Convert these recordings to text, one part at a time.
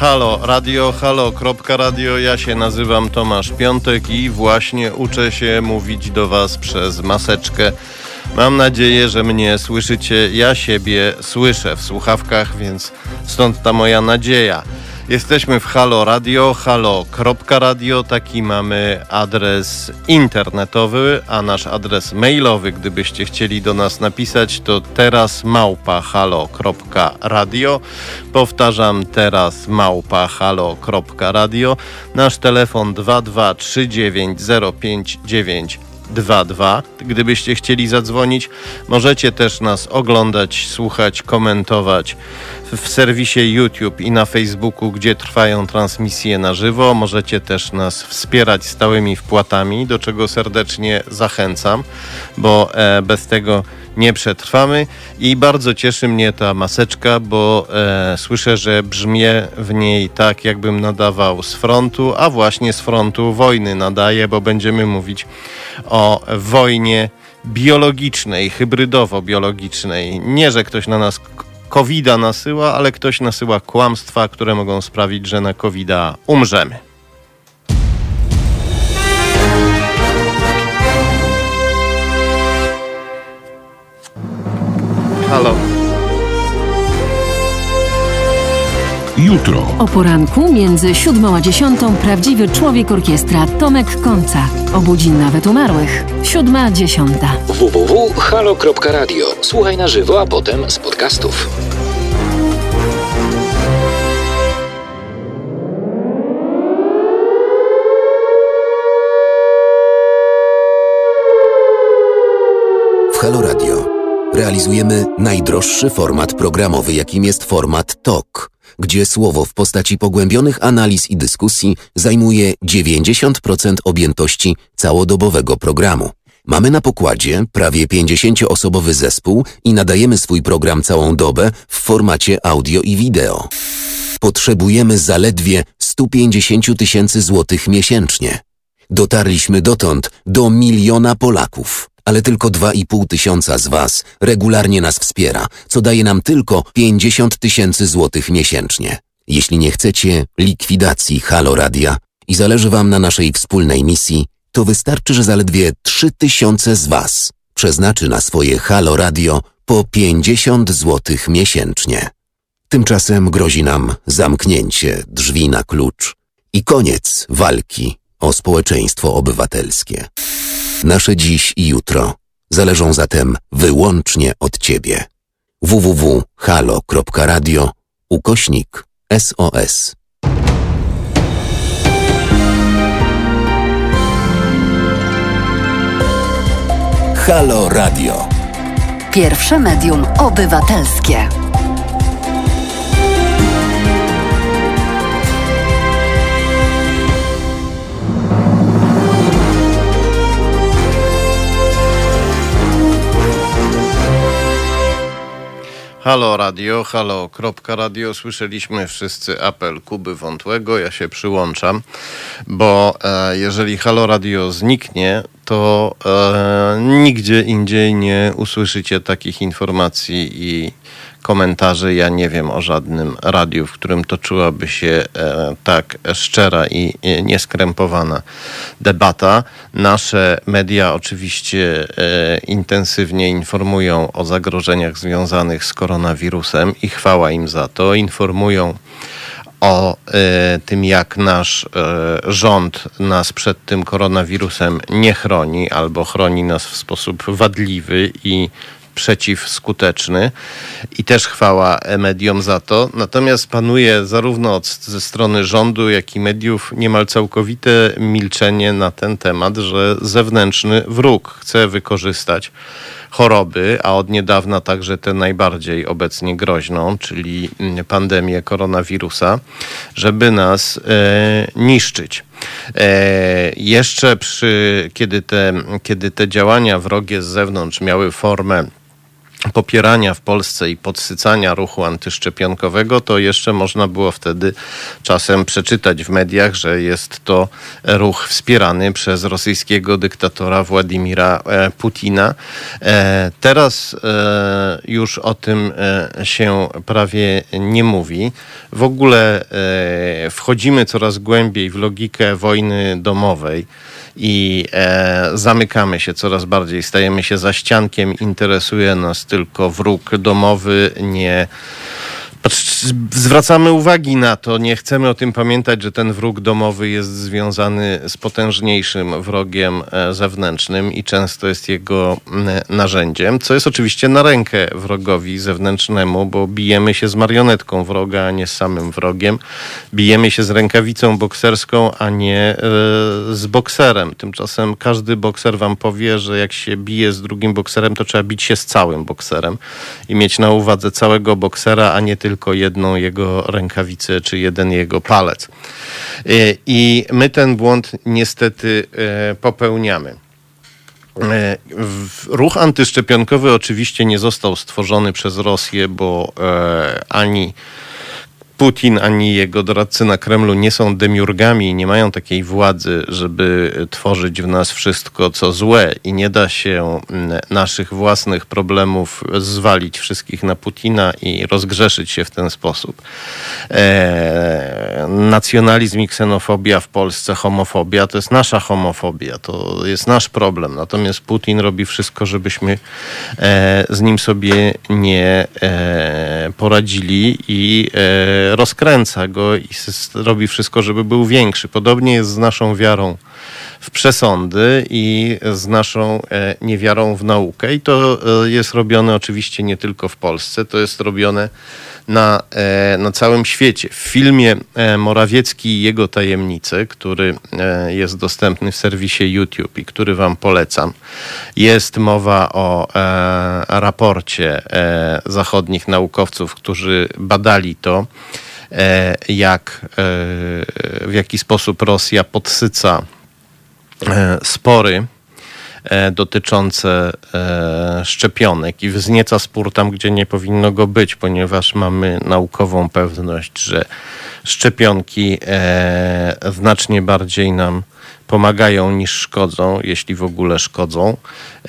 Halo, radio, halo, kropka radio. Ja się nazywam Tomasz Piątek i właśnie uczę się mówić do Was przez maseczkę. Mam nadzieję, że mnie słyszycie. Ja siebie słyszę w słuchawkach, więc stąd ta moja nadzieja. Jesteśmy w Halo Radio, halo.radio, taki mamy adres internetowy, a nasz adres mailowy, gdybyście chcieli do nas napisać, to teraz małpa halo.radio. Powtarzam, teraz małpa halo.radio. Nasz telefon 2239059 22. Gdybyście chcieli zadzwonić, możecie też nas oglądać, słuchać, komentować w serwisie YouTube i na Facebooku, gdzie trwają transmisje na żywo. Możecie też nas wspierać stałymi wpłatami, do czego serdecznie zachęcam, bo e, bez tego nie przetrwamy i bardzo cieszy mnie ta maseczka, bo e, słyszę, że brzmię w niej tak, jakbym nadawał z frontu, a właśnie z frontu wojny nadaję, bo będziemy mówić o wojnie biologicznej, hybrydowo-biologicznej. Nie, że ktoś na nas covid nasyła, ale ktoś nasyła kłamstwa, które mogą sprawić, że na covid umrzemy. Halo. Jutro. O poranku między siódmą a dziesiątą prawdziwy człowiek orkiestra Tomek Końca. Obudzi nawet umarłych. Siódma, dziesiąta. www.halo.radio. Słuchaj na żywo, a potem z podcastów. W Halo Radio realizujemy najdroższy format programowy, jakim jest format TOK, gdzie słowo w postaci pogłębionych analiz i dyskusji zajmuje 90% objętości całodobowego programu. Mamy na pokładzie prawie 50-osobowy zespół i nadajemy swój program całą dobę w formacie audio i wideo. Potrzebujemy zaledwie 150 tysięcy złotych miesięcznie. Dotarliśmy dotąd do miliona Polaków, ale tylko 2,5 tysiąca z Was regularnie nas wspiera, co daje nam tylko 50 tysięcy złotych miesięcznie. Jeśli nie chcecie likwidacji Halo Radia i zależy Wam na naszej wspólnej misji, to wystarczy, że zaledwie 3 tysiące z Was przeznaczy na swoje Halo Radio po 50 złotych miesięcznie. Tymczasem grozi nam zamknięcie drzwi na klucz i koniec walki o społeczeństwo obywatelskie. Nasze dziś i jutro zależą zatem wyłącznie od Ciebie. www.halo.radio ukośnik SOS Halo Radio Pierwsze medium obywatelskie. Halo radio, halo kropka radio. Słyszeliśmy wszyscy apel Kuby Wątłego. Ja się przyłączam, bo e, jeżeli halo radio zniknie, to e, nigdzie indziej nie usłyszycie takich informacji i komentarzy. Ja nie wiem o żadnym radiu, w którym toczyłaby się e, tak szczera i e, nieskrępowana debata. Nasze media oczywiście e, intensywnie informują o zagrożeniach związanych z koronawirusem i chwała im za to. Informują o tym, jak nasz rząd nas przed tym koronawirusem nie chroni albo chroni nas w sposób wadliwy i przeciwskuteczny i też chwała mediom za to. Natomiast panuje zarówno od, ze strony rządu, jak i mediów niemal całkowite milczenie na ten temat, że zewnętrzny wróg chce wykorzystać choroby, a od niedawna także tę najbardziej obecnie groźną, czyli pandemię koronawirusa, żeby nas e, niszczyć. E, jeszcze przy, kiedy te, kiedy te działania wrogie z zewnątrz miały formę popierania w Polsce i podsycania ruchu antyszczepionkowego, to jeszcze można było wtedy czasem przeczytać w mediach, że jest to ruch wspierany przez rosyjskiego dyktatora Władimira e, Putina. E, teraz e, już o tym się prawie nie mówi. W ogóle wchodzimy coraz głębiej w logikę wojny domowej i e, zamykamy się coraz bardziej, stajemy się zaściankiem, interesuje nas tylko wróg domowy, nie zwracamy uwagi na to, nie chcemy o tym pamiętać, że ten wróg domowy jest związany z potężniejszym wrogiem e, zewnętrznym i często jest jego narzędziem, co jest oczywiście na rękę wrogowi zewnętrznemu, bo bijemy się z marionetką wroga, a nie z samym wrogiem. Bijemy się z rękawicą bokserską, a nie e, z bokserem. Tymczasem każdy bokser wam powie, że jak się bije z drugim bokserem, to trzeba bić się z całym bokserem i mieć na uwadze całego boksera, a nie tylko tylko jedną jego rękawicę czy jeden jego palec. E, I my ten błąd niestety e, popełniamy. E, ruch antyszczepionkowy oczywiście nie został stworzony przez Rosję, bo ani Putin ani jego doradcy na Kremlu nie są demiurgami i nie mają takiej władzy, żeby tworzyć w nas wszystko, co złe i nie da się mm, naszych własnych problemów zwalić wszystkich na Putina i rozgrzeszyć się w ten sposób. E, nacjonalizm i ksenofobia w Polsce, homofobia to jest nasza homofobia, to jest nasz problem. Natomiast Putin robi wszystko, żebyśmy e, z nim sobie nie e, poradzili i e, rozkręca go i robi wszystko, żeby był większy. Podobnie jest z naszą wiarą w przesądy i z naszą e, niewiarą w naukę. I to e, jest robione oczywiście nie tylko w Polsce, to jest robione na, e, na całym świecie. W filmie Morawiecki i jego tajemnice, który jest dostępny w serwisie YouTube i który Wam polecam, jest mowa o raporcie zachodnich naukowców, którzy badali to jak, w jaki sposób Rosja podsyca spory e, dotyczące e, szczepionek i wznieca spór tam, gdzie nie powinno go być, ponieważ mamy naukową pewność, że szczepionki znacznie bardziej nam pomagają niż szkodzą, jeśli w ogóle szkodzą.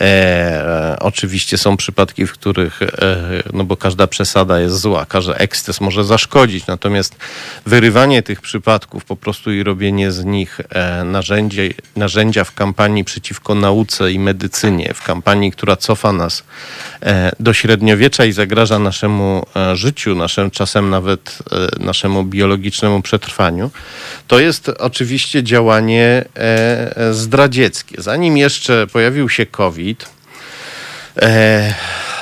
E, oczywiście są przypadki, w których, e, no bo każda przesada jest zła, każdy eksces może zaszkodzić, natomiast wyrywanie tych przypadków po prostu i robienie z nich e, narzędzie, narzędzia w kampanii przeciwko nauce i medycynie, w kampanii, która cofa nas e, do średniowiecza i zagraża naszemu e, życiu, naszym czasem nawet e, naszemu biologicznemu przetrwaniu, to jest oczywiście działanie zdradzieckie. Zanim jeszcze pojawił się COVID, e,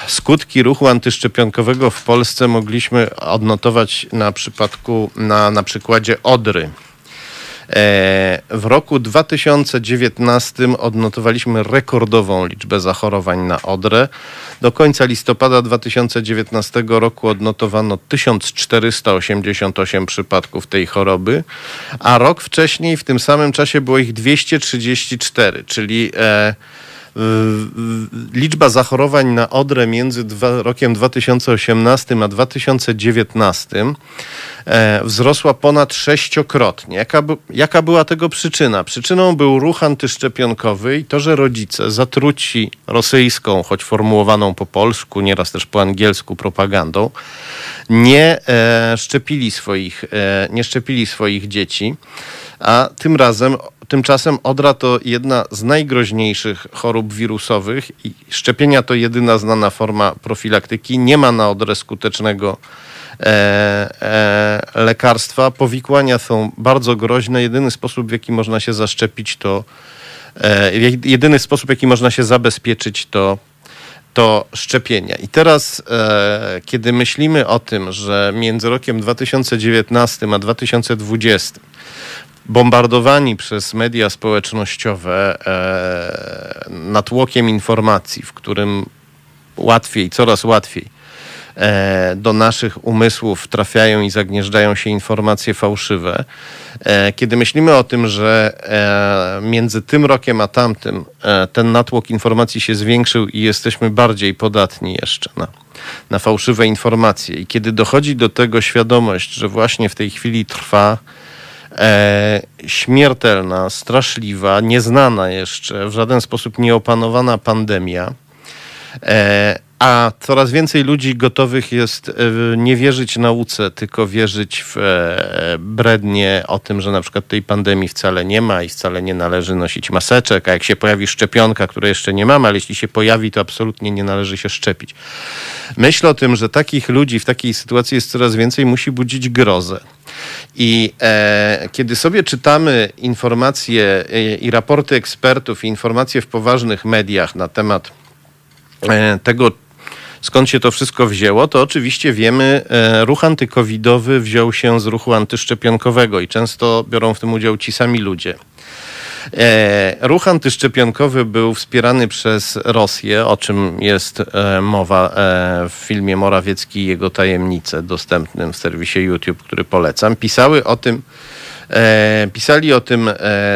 skutki ruchu antyszczepionkowego w Polsce mogliśmy odnotować na przypadku, na, na przykładzie Odry. E, w roku 2019 odnotowaliśmy rekordową liczbę zachorowań na Odrę. Do końca listopada 2019 roku odnotowano 1488 przypadków tej choroby, a rok wcześniej w tym samym czasie było ich 234, czyli e, liczba zachorowań na odrę między dwa, rokiem 2018 a 2019 e, wzrosła ponad sześciokrotnie. Jaka, jaka była tego przyczyna? Przyczyną był ruch antyszczepionkowy i to, że rodzice zatruci rosyjską, choć formułowaną po polsku, nieraz też po angielsku propagandą, nie e, szczepili swoich, e, nie szczepili swoich dzieci, a tym razem Tymczasem odra to jedna z najgroźniejszych chorób wirusowych i szczepienia to jedyna znana forma profilaktyki. Nie ma na odrę skutecznego e, e, lekarstwa. Powikłania są bardzo groźne. Jedyny sposób, w jaki można się zaszczepić, to e, jedyny sposób, w jaki można się zabezpieczyć, to to szczepienia. I teraz, e, kiedy myślimy o tym, że między rokiem 2019 a 2020 bombardowani przez media społecznościowe e, natłokiem informacji, w którym łatwiej, coraz łatwiej e, do naszych umysłów trafiają i zagnieżdżają się informacje fałszywe. E, kiedy myślimy o tym, że e, między tym rokiem a tamtym e, ten natłok informacji się zwiększył i jesteśmy bardziej podatni jeszcze na, na fałszywe informacje, i kiedy dochodzi do tego świadomość, że właśnie w tej chwili trwa e, śmiertelna, straszliwa, nieznana jeszcze, w żaden sposób nieopanowana pandemia, e, a coraz więcej ludzi gotowych jest e, nie wierzyć nauce, tylko wierzyć w e, brednie o tym, że na przykład tej pandemii wcale nie ma i wcale nie należy nosić maseczek, a jak się pojawi szczepionka, której jeszcze nie mamy, ale jeśli się pojawi, to absolutnie nie należy się szczepić. Myśl o tym, że takich ludzi w takiej sytuacji jest coraz więcej, musi budzić grozę. I e, kiedy sobie czytamy informacje e, i raporty ekspertów, i informacje w poważnych mediach na temat tego, skąd się to wszystko wzięło, to oczywiście wiemy, e, ruch antykowidowy wziął się z ruchu antyszczepionkowego i często biorą w tym udział ci sami ludzie. E, ruch antyszczepionkowy był wspierany przez Rosję, o czym jest e, mowa w filmie Morawiecki i jego tajemnice, dostępnym w serwisie YouTube, który polecam. Pisały o tym, pisali o tym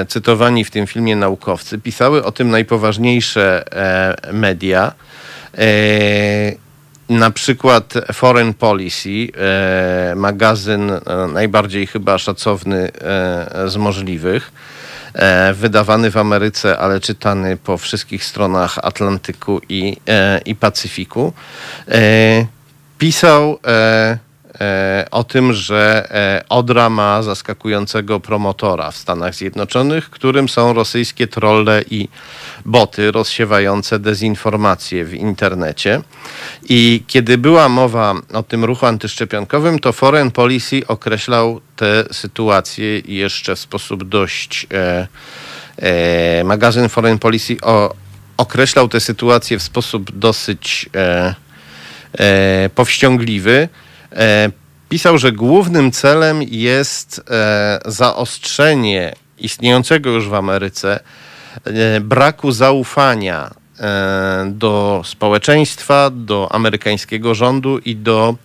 cytowani w tym filmie naukowcy, pisały o tym najpoważniejsze media. E, na przykład Foreign Policy, e, magazyn e, najbardziej chyba szacowny z możliwych, wydawany w Ameryce, ale czytany po wszystkich stronach Atlantyku i, i Pacyfiku, pisał o tym, że Odra ma zaskakującego promotora w Stanach Zjednoczonych, którym są rosyjskie trolle i boty rozsiewające dezinformacje w internecie. I kiedy była mowa o tym ruchu antyszczepionkowym, to Foreign Policy określał tę sytuację jeszcze w sposób dość. E, e, magazyn Foreign Policy o, określał tę sytuację w sposób dosyć e, e, powściągliwy. E, pisał, że głównym celem jest e, zaostrzenie istniejącego już w Ameryce braku zaufania e, do społeczeństwa, do amerykańskiego rządu i do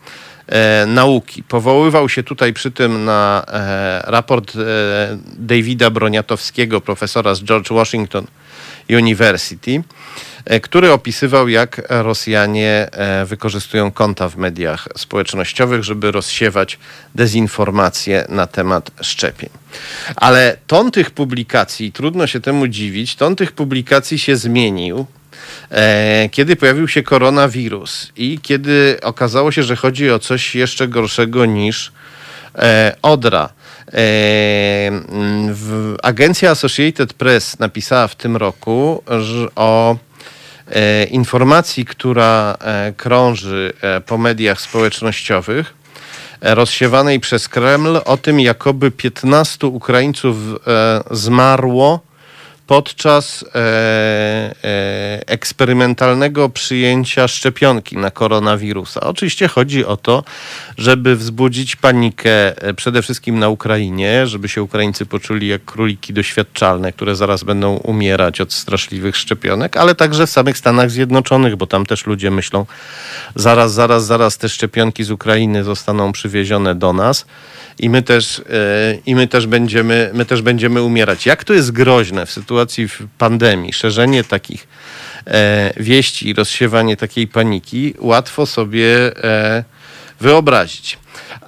e, nauki. Powoływał się tutaj przy tym na raport Davida Broniatowskiego, profesora z George Washington University, E, który opisywał, jak Rosjanie e, wykorzystują konta w mediach społecznościowych, żeby rozsiewać dezinformacje na temat szczepień. Ale ton tych publikacji, trudno się temu dziwić, ton tych publikacji się zmienił e, kiedy pojawił się koronawirus i kiedy okazało się, że chodzi o coś jeszcze gorszego niż odra. Agencja Associated Press napisała w tym roku o E, informacji, która e, krąży e, po mediach społecznościowych, rozsiewanej przez Kreml o tym, jakoby 15 Ukraińców zmarło podczas e, e, eksperymentalnego przyjęcia szczepionki na koronawirusa. Oczywiście chodzi o to, żeby wzbudzić panikę e, przede wszystkim na Ukrainie, żeby się Ukraińcy poczuli jak króliki doświadczalne, które zaraz będą umierać od straszliwych szczepionek, ale także w samych Stanach Zjednoczonych, bo tam też ludzie myślą, zaraz, zaraz, zaraz te szczepionki z Ukrainy zostaną przywiezione do nas i my też, i my też, będziemy, my też będziemy umierać. Jak to jest groźne w sytuacji, sytuacji w pandemii, szerzenie takich e, wieści i rozsiewanie takiej paniki łatwo sobie e, wyobrazić.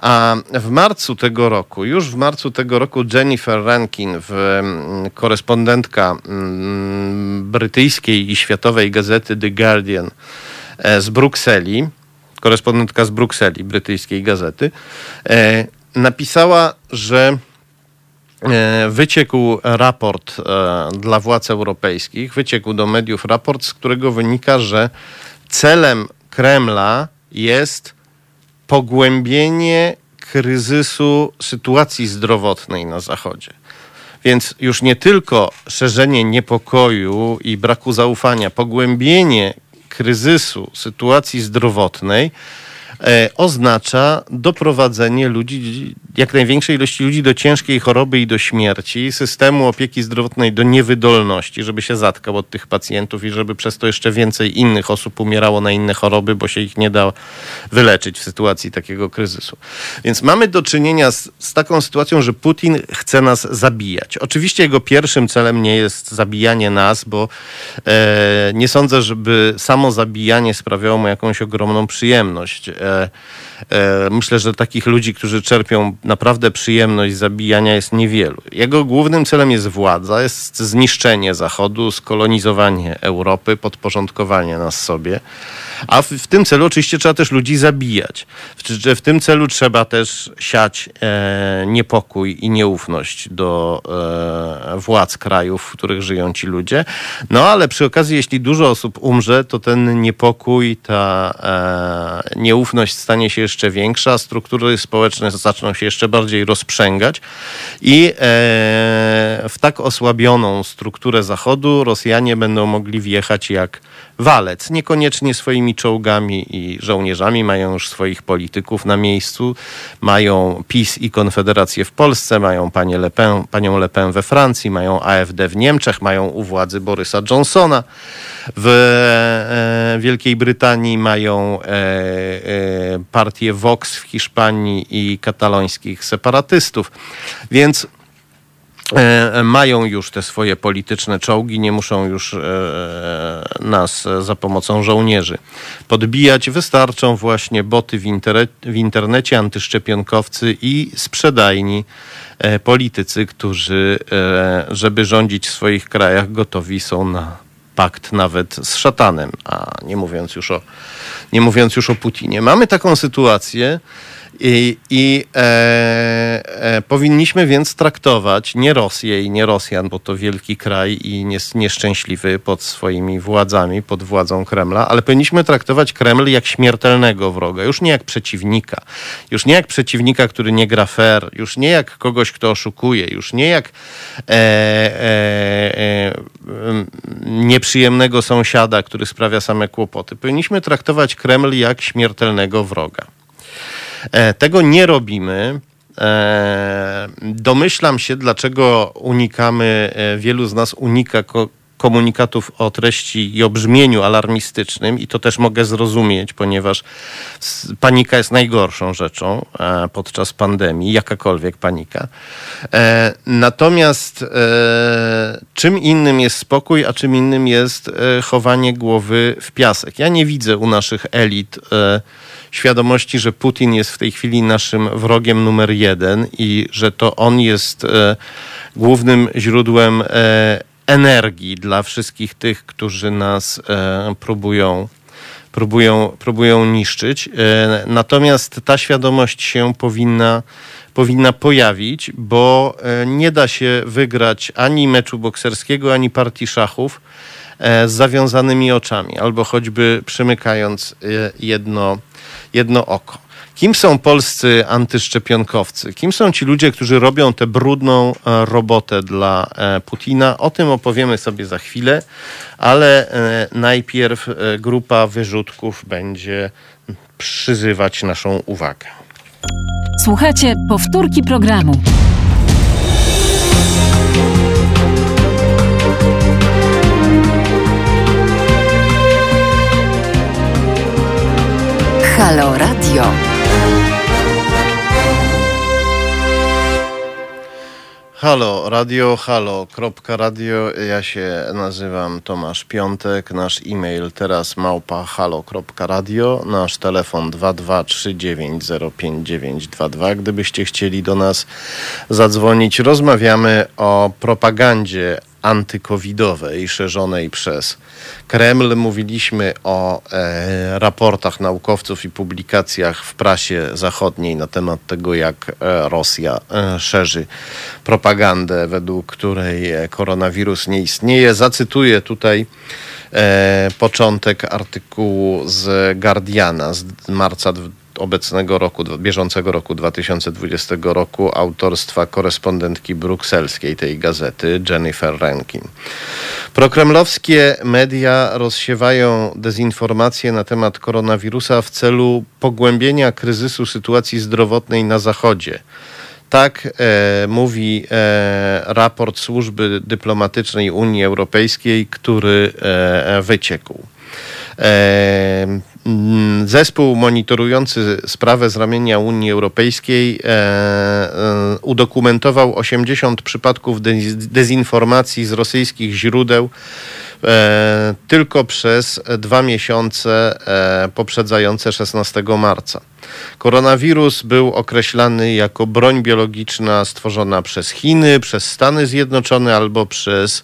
A w marcu tego roku, już w marcu tego roku Jennifer Rankin, w, mm, korespondentka mm, brytyjskiej i światowej gazety The Guardian e, z Brukseli, korespondentka z Brukseli, brytyjskiej gazety, e, napisała, że wyciekł raport e, dla władz europejskich, wyciekł do mediów raport, z którego wynika, że celem Kremla jest pogłębienie kryzysu sytuacji zdrowotnej na Zachodzie. Więc już nie tylko szerzenie niepokoju i braku zaufania, pogłębienie kryzysu sytuacji zdrowotnej e, oznacza doprowadzenie ludzi jak największej ilości ludzi do ciężkiej choroby i do śmierci, systemu opieki zdrowotnej do niewydolności, żeby się zatkał od tych pacjentów i żeby przez to jeszcze więcej innych osób umierało na inne choroby, bo się ich nie da wyleczyć w sytuacji takiego kryzysu. Więc mamy do czynienia z, z taką sytuacją, że Putin chce nas zabijać. Oczywiście jego pierwszym celem nie jest zabijanie nas, bo e, nie sądzę, żeby samo zabijanie sprawiało mu jakąś ogromną przyjemność. E, E, myślę, że takich ludzi, którzy czerpią naprawdę przyjemność zabijania jest niewielu. Jego głównym celem jest władza, jest zniszczenie Zachodu, skolonizowanie Europy, podporządkowanie nas sobie. A w, w tym celu oczywiście trzeba też ludzi zabijać. W, w tym celu trzeba też siać e, niepokój i nieufność do e, władz krajów, w których żyją ci ludzie. No ale przy okazji, jeśli dużo osób umrze, to ten niepokój, ta e, nieufność stanie się jeszcze większa, struktury społeczne zaczną się jeszcze bardziej rozprzęgać i e, w tak osłabioną strukturę Zachodu Rosjanie będą mogli wjechać jak walec. Niekoniecznie swoimi czołgami i żołnierzami, mają już swoich polityków na miejscu, mają PiS i Konfederację w Polsce, mają panię Le Pen, panią Le Pen we Francji, mają AfD w Niemczech, mają u władzy Borysa Johnsona. W e, Wielkiej Brytanii mają e, partię Vox w Hiszpanii i katalońskich separatystów. Więc E, mają już te swoje polityczne czołgi, nie muszą już e, nas za pomocą żołnierzy podbijać. Wystarczą właśnie boty w, w internecie, antyszczepionkowcy i sprzedajni e, politycy, którzy, żeby rządzić w swoich krajach, gotowi są na pakt nawet z szatanem, a nie mówiąc już o, nie mówiąc już o Putinie. Mamy taką sytuację, i, i e, e, powinniśmy więc traktować nie Rosję i nie Rosjan, bo to wielki kraj i nies, nieszczęśliwy pod swoimi władzami, pod władzą Kremla, ale powinniśmy traktować Kreml jak śmiertelnego wroga, już nie jak przeciwnika, już nie jak przeciwnika, który nie gra fair, już nie jak kogoś, kto oszukuje, już nie jak e, e, e nieprzyjemnego sąsiada, który sprawia same kłopoty. Powinniśmy traktować Kreml jak śmiertelnego wroga. E, tego nie robimy. E, domyślam się, dlaczego unikamy, e, wielu z nas unika komunikatów o treści i o brzmieniu alarmistycznym i to też mogę zrozumieć, ponieważ panika jest najgorszą rzeczą podczas pandemii, jakakolwiek panika. Natomiast czym innym jest spokój, a czym innym jest chowanie głowy w piasek. Ja nie widzę u naszych elit świadomości, że Putin jest w tej chwili naszym wrogiem numer jeden i że to on jest e, głównym źródłem e, energii dla wszystkich tych, którzy nas e, próbują próbują, próbują niszczyć. Natomiast ta świadomość się powinna, powinna pojawić, bo nie da się wygrać ani meczu bokserskiego, ani partii szachów z zawiązanymi oczami, albo choćby przymykając jedno jedno oko. Kim są polscy antyszczepionkowcy? Kim są ci ludzie, którzy robią tę brudną e, robotę dla e, Putina? O tym opowiemy sobie za chwilę, ale e, najpierw grupa wyrzutków będzie przyzywać naszą uwagę. Słuchajcie powtórki programu. Halo Radio. Halo Radio, halo, kropka radio. Ja się nazywam Tomasz Piątek. Nasz e-mail teraz małpa halo.radio. Nasz telefon 223905922. Gdybyście chcieli do nas zadzwonić, rozmawiamy o propagandzie antykowidowej szerzonej przez Kreml. Mówiliśmy o e, raportach naukowców i publikacjach w prasie zachodniej na temat tego, jak e, Rosja e, szerzy propagandę, według której e, koronawirus nie istnieje. Zacytuję tutaj e, początek artykułu z Guardiana z marca obecnego roku, bieżącego roku 2020 roku autorstwa korespondentki brukselskiej tej gazety Jennifer Rankin. Prokremlowskie media rozsiewają dezinformacje na temat koronawirusa w celu pogłębienia kryzysu sytuacji zdrowotnej na Zachodzie Tak e, mówi e, raport Służby Dyplomatycznej Unii Europejskiej, który e, wyciekł. Mm, zespół monitorujący sprawę z ramienia Unii Europejskiej e, e, udokumentował 80 przypadków dezinformacji z rosyjskich źródeł tylko przez dwa miesiące e, poprzedzające 16 marca. Koronawirus był określany jako broń biologiczna stworzona przez Chiny, przez Stany Zjednoczone albo przez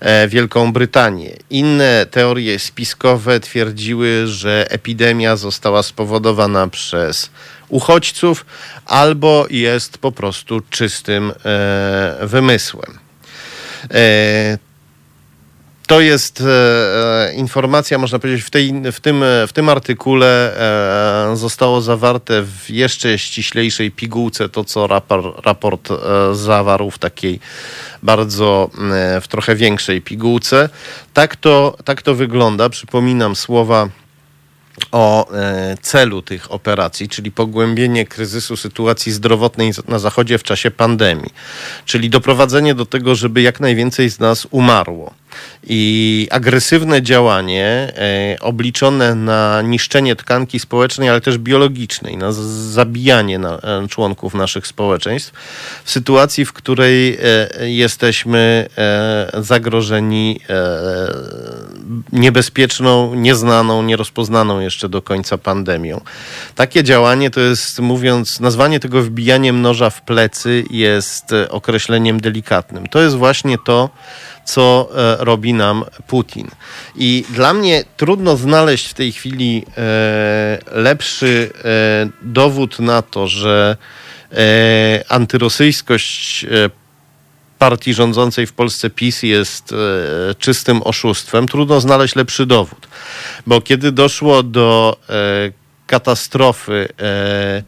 e, Wielką Brytanię. Inne teorie spiskowe twierdziły, że epidemia została spowodowana przez uchodźców albo jest po prostu czystym wymysłem. To jest e, e, informacja, można powiedzieć, w, tej, w, tym, w tym artykule e, zostało zawarte w jeszcze ściślejszej pigułce to, co rapor, raport e, zawarł w takiej bardzo, e, w trochę większej pigułce. Tak to, tak to wygląda. Przypominam słowa o e, celu tych operacji, czyli pogłębienie kryzysu sytuacji zdrowotnej na Zachodzie w czasie pandemii, czyli doprowadzenie do tego, żeby jak najwięcej z nas umarło. I agresywne działanie e, obliczone na niszczenie tkanki społecznej, ale też biologicznej, na zabijanie na, e, członków naszych społeczeństw w sytuacji, w której e, jesteśmy zagrożeni niebezpieczną, nieznaną, nierozpoznaną jeszcze do końca pandemią. Takie działanie to jest, mówiąc, nazwanie tego wbijaniem noża w plecy jest określeniem delikatnym. To jest właśnie to, co e, robi nam Putin. I dla mnie trudno znaleźć w tej chwili e, lepszy dowód na to, że antyrosyjskość partii rządzącej w Polsce PiS jest e, czystym oszustwem, trudno znaleźć lepszy dowód. Bo kiedy doszło do e, katastrofy e, e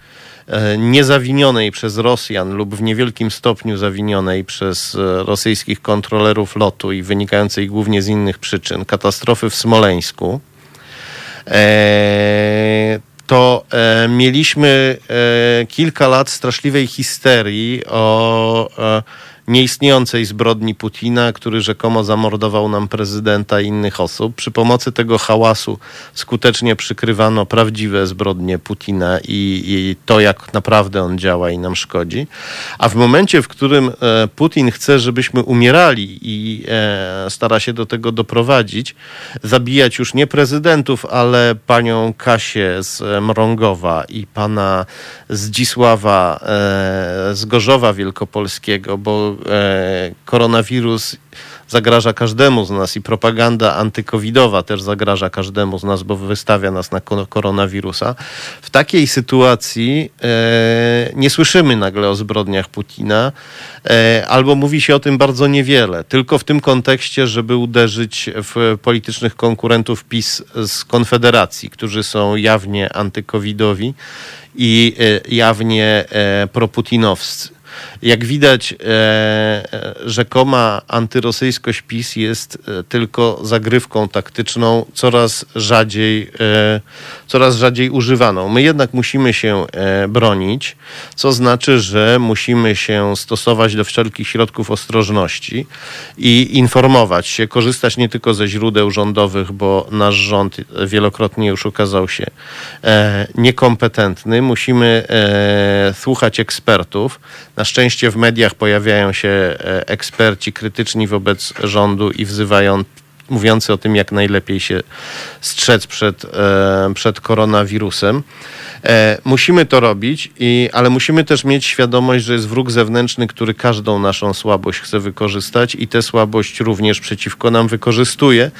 niezawinionej przez Rosjan lub w niewielkim stopniu zawinionej przez e, rosyjskich kontrolerów lotu i wynikającej głównie z innych przyczyn, katastrofy w Smoleńsku, e, to e, mieliśmy e, kilka lat straszliwej histerii o e, nieistniejącej zbrodni Putina, który rzekomo zamordował nam prezydenta i innych osób. Przy pomocy tego hałasu skutecznie przykrywano prawdziwe zbrodnie Putina i, i to, jak naprawdę on działa i nam szkodzi. A w momencie, w którym e, Putin chce, żebyśmy umierali i e, stara się do tego doprowadzić, zabijać już nie prezydentów, ale panią Kasię z Mrągowa i pana Zdzisława e, z Gorzowa Wielkopolskiego, bo E, koronawirus zagraża każdemu z nas i propaganda antykowidowa też zagraża każdemu z nas, bo wystawia nas na koronawirusa. W takiej sytuacji e, nie słyszymy nagle o zbrodniach Putina, e, albo mówi się o tym bardzo niewiele, tylko w tym kontekście, żeby uderzyć w politycznych konkurentów PiS z Konfederacji, którzy są jawnie antykowidowi i e, jawnie e, proputinowscy. Jak widać, e, e, rzekoma antyrosyjskość PiS jest e, tylko zagrywką taktyczną, coraz rzadziej, e, coraz rzadziej używaną. My jednak musimy się e, bronić, co znaczy, że musimy się stosować do wszelkich środków ostrożności i informować się, korzystać nie tylko ze źródeł rządowych, bo nasz rząd wielokrotnie już ukazał się e, niekompetentny. Musimy słuchać ekspertów. Na szczęście w mediach pojawiają się e, eksperci krytyczni wobec rządu i wzywają mówiący o tym, jak najlepiej się strzec przed, e, przed koronawirusem. E, musimy to robić, i, ale musimy też mieć świadomość, że jest wróg zewnętrzny, który każdą naszą słabość chce wykorzystać i tę słabość również przeciwko nam wykorzystuje.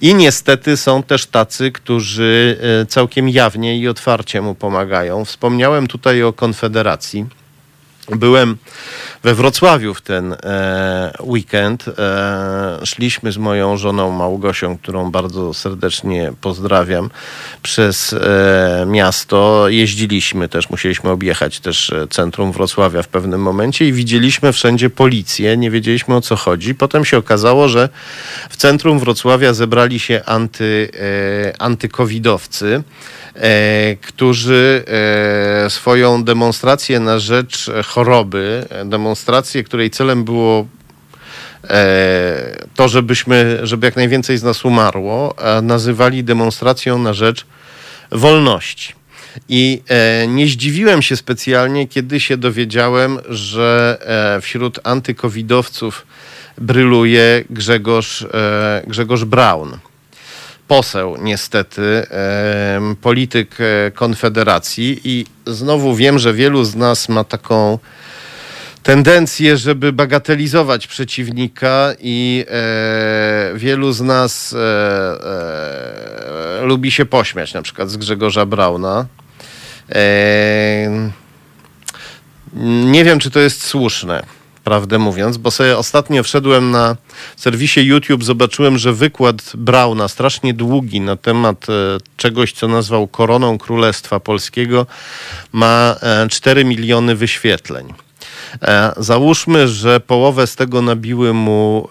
I niestety są też tacy, którzy całkiem jawnie i otwarcie mu pomagają. Wspomniałem tutaj o Konfederacji. Byłem we Wrocławiu w ten e, weekend. E, szliśmy z moją żoną Małgosią, którą bardzo serdecznie pozdrawiam, przez e, miasto. Jeździliśmy też, musieliśmy objechać też e, centrum Wrocławia w pewnym momencie i widzieliśmy wszędzie policję. Nie wiedzieliśmy o co chodzi. Potem się okazało, że w centrum Wrocławia zebrali się anty, e, antykowidowcy, którzy e, swoją demonstrację na rzecz choroby, demonstrację, której celem było to, żebyśmy, żeby jak najwięcej z nas umarło, nazywali demonstracją na rzecz wolności. I e, nie zdziwiłem się specjalnie, kiedy się dowiedziałem, że e, wśród antykowidowców bryluje Grzegorz, e, Grzegorz Braun. Poseł, niestety, polityk e, Konfederacji, i znowu wiem, że wielu z nas ma taką tendencję, żeby bagatelizować przeciwnika i e, wielu z nas e, lubi się pośmiać, na przykład z Grzegorza Brauna. Nie wiem, czy to jest słuszne, prawdę mówiąc, bo sobie ostatnio wszedłem na serwisie YouTube, zobaczyłem, że wykład Brauna, strasznie długi, na temat e, czegoś, co nazwał Koroną Królestwa Polskiego, ma 4 e, miliony wyświetleń. Załóżmy, że połowę z tego nabiły mu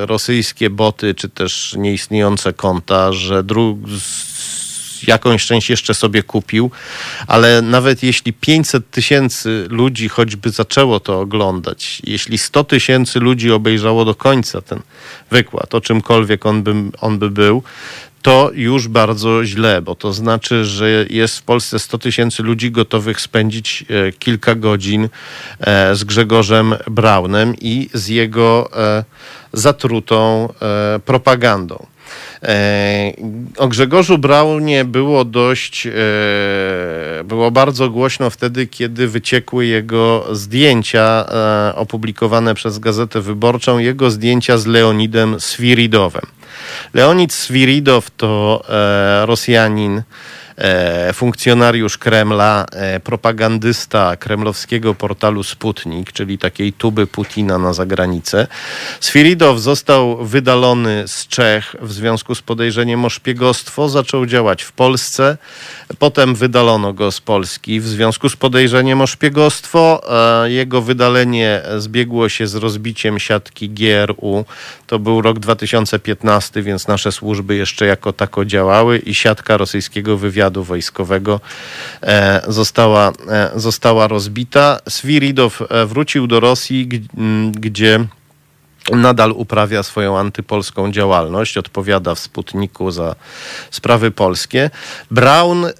rosyjskie boty, czy też nieistniejące konta, że dru- jakąś część jeszcze sobie kupił, ale nawet jeśli 500 tysięcy ludzi choćby zaczęło to oglądać, jeśli 100 tysięcy ludzi obejrzało do końca ten wykład, o czymkolwiek on by, on by był, to już bardzo źle, bo to znaczy, że jest w Polsce 100 tysięcy ludzi gotowych spędzić e, kilka godzin e, z Grzegorzem Braunem i z jego e, zatrutą propagandą. E, o Grzegorzu Braunie było dość, e, było bardzo głośno wtedy, kiedy wyciekły jego zdjęcia e, opublikowane przez Gazetę Wyborczą, jego zdjęcia z Leonidem Swiridowem. Leonid Swiridow to Rosjanin, funkcjonariusz Kremla, e, propagandysta kremlowskiego portalu Sputnik, czyli takiej tuby Putina na zagranicę. Sfiridow został wydalony z Czech w związku z podejrzeniem o szpiegostwo, zaczął działać w Polsce, potem wydalono go z Polski w związku z podejrzeniem o szpiegostwo. E, jego wydalenie zbiegło się z rozbiciem siatki GRU. To był rok 2015, więc nasze służby jeszcze jako tako działały i siatka rosyjskiego wywiadu wywiadu wojskowego e, została, e, została rozbita. Swiridow e, wrócił do Rosji, gdzie nadal uprawia swoją antypolską działalność, odpowiada w Sputniku za sprawy polskie. Braun e,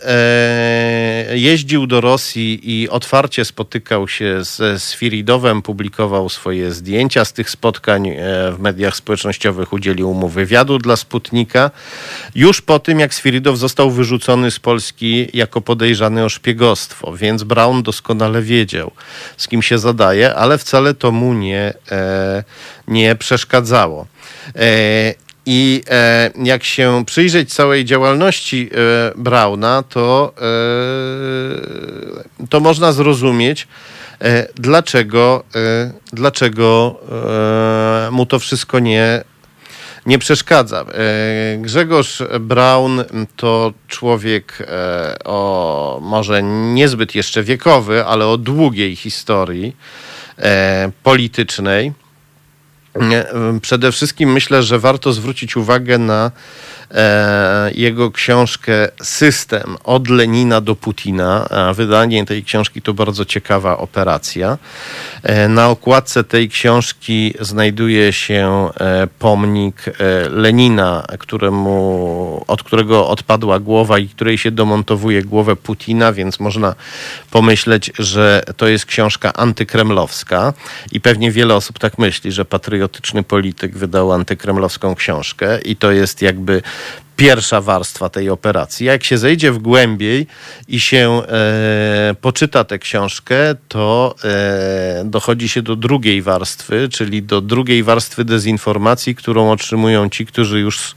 jeździł do Rosji i otwarcie spotykał się ze Sfiridowem, publikował swoje zdjęcia z tych spotkań e, w mediach społecznościowych, udzielił mu wywiadu dla Sputnika. Już po tym, jak Sfiridow został wyrzucony z Polski jako podejrzany o szpiegostwo, więc Braun doskonale wiedział, z kim się zadaje, ale wcale to mu nie, e, nie przeszkadzało. E, I e, jak się przyjrzeć całej działalności e, Brauna, to, to można zrozumieć, dlaczego, dlaczego mu to wszystko nie, nie przeszkadza. Grzegorz Braun to człowiek o może niezbyt jeszcze wiekowy, ale o długiej historii politycznej. Przede wszystkim myślę, że warto zwrócić uwagę na jego książkę System od Lenina do Putina. Wydanie tej książki to bardzo ciekawa operacja. E, na okładce tej książki znajduje się e, pomnik Lenina, któremu, od którego odpadła głowa i której się domontowuje głowę Putina, więc można pomyśleć, że to jest książka antykremlowska i pewnie wiele osób tak myśli, że patriotyczny polityk wydał antykremlowską książkę i to jest jakby pierwsza warstwa tej operacji. Jak się zejdzie w głębiej i się e, poczyta tę książkę, to e, dochodzi się do drugiej warstwy, czyli do drugiej warstwy dezinformacji, którą otrzymują ci, którzy już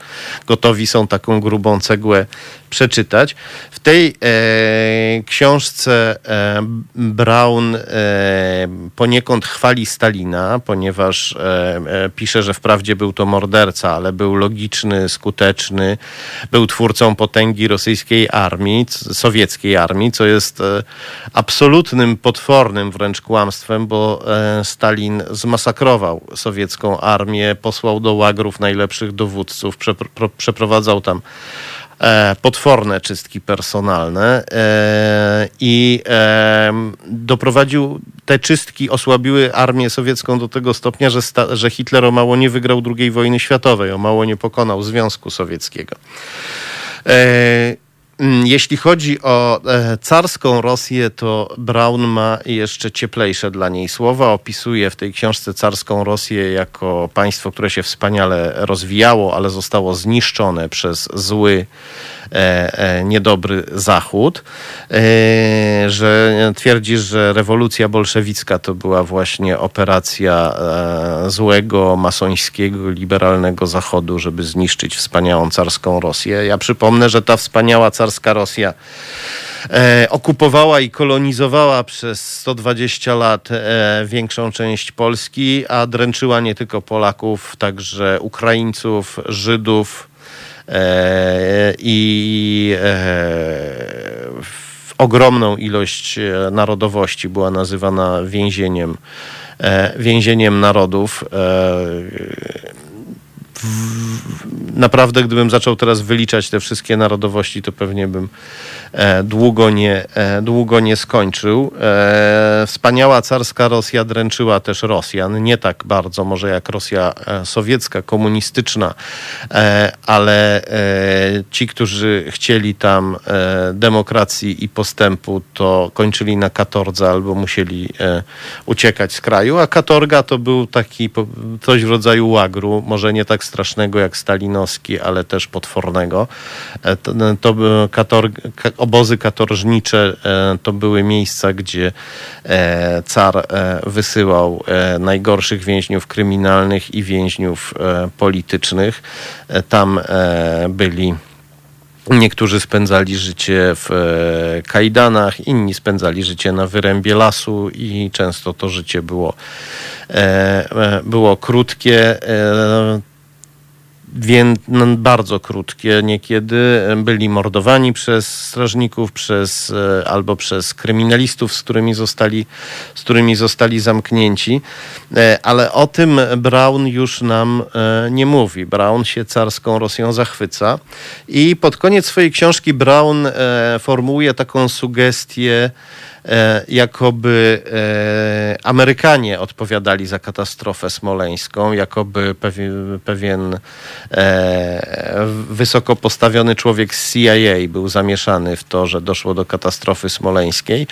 gotowi są taką grubą cegłę przeczytać. W tej e, książce e, Brown e, poniekąd chwali Stalina, ponieważ e, e, pisze, że wprawdzie był to morderca, ale był logiczny, skuteczny, był twórcą potęgi rosyjskiej armii, sowieckiej armii, co jest e, absolutnym, potwornym wręcz kłamstwem, bo Stalin zmasakrował sowiecką armię, posłał do łagrów najlepszych dowódców, przeprowadzał tam E, potworne czystki personalne e, i e, doprowadził te czystki osłabiły armię sowiecką do tego stopnia, że, sta, że Hitler o mało nie wygrał II wojny światowej, o mało nie pokonał Związku Sowieckiego. E, jeśli chodzi o e, carską Rosję, to Braun ma jeszcze cieplejsze dla niej słowa. Opisuje w tej książce carską Rosję jako państwo, które się wspaniale rozwijało, ale zostało zniszczone przez zły, niedobry Zachód. E, że twierdzi, że rewolucja bolszewicka to była właśnie operacja e, złego, masońskiego, liberalnego Zachodu, żeby zniszczyć wspaniałą carską Rosję. Ja przypomnę, że ta wspaniała carska Rosja e, okupowała i kolonizowała przez 120 lat e, większą część Polski, a dręczyła nie tylko Polaków, także Ukraińców, Żydów e, i ogromną ilość e, narodowości była nazywana więzieniem, e, więzieniem narodów. Naprawdę, gdybym zaczął teraz wyliczać te wszystkie narodowości, to pewnie bym e, długo nie, e, długo nie skończył. E, wspaniała carska Rosja dręczyła też Rosjan. Nie tak bardzo może jak Rosja sowiecka, komunistyczna, ale ci, którzy chcieli tam demokracji i postępu, to kończyli na katordze albo musieli uciekać z kraju, a katorga to był taki coś w rodzaju łagru, może nie tak strasznego jak stalinowski, ale też potwornego. E, to, e, to kator, obozy katorżnicze e, to były miejsca, gdzie car wysyłał najgorszych więźniów kryminalnych i więźniów politycznych. Tam byli Niektórzy spędzali życie w kajdanach, inni spędzali życie na wyrębie lasu i często to życie było, było krótkie więc no, bardzo krótkie niekiedy. Byli mordowani przez strażników, przez, e, albo przez kryminalistów, z którymi zostali, z którymi zostali zamknięci. E, ale o tym Brown już nam e, nie mówi. Brown się carską Rosją zachwyca i pod koniec swojej książki Brown formułuje taką sugestię, E, jakoby e, Amerykanie odpowiadali za katastrofę smoleńską, jakoby pewien, pewien e, wysoko postawiony człowiek z CIA był zamieszany w to, że doszło do katastrofy smoleńskiej.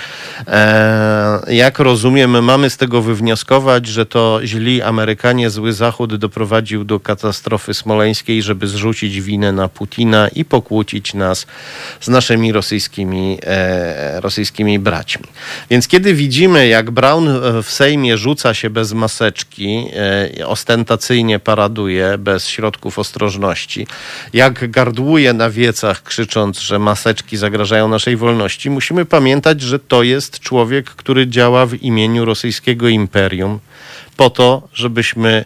Jak rozumiem, mamy z tego wywnioskować, że to źli Amerykanie, zły Zachód doprowadził do katastrofy smoleńskiej, żeby zrzucić winę na Putina i pokłócić nas z naszymi rosyjskimi, rosyjskimi braćmi. Więc kiedy widzimy, jak Brown w Sejmie rzuca się bez maseczki, e, ostentacyjnie paraduje, bez środków ostrożności, jak gardłuje na wiecach, krzycząc, że maseczki zagrażają naszej wolności, musimy pamiętać, że to jest człowiek, który działa w imieniu rosyjskiego imperium, po to, żebyśmy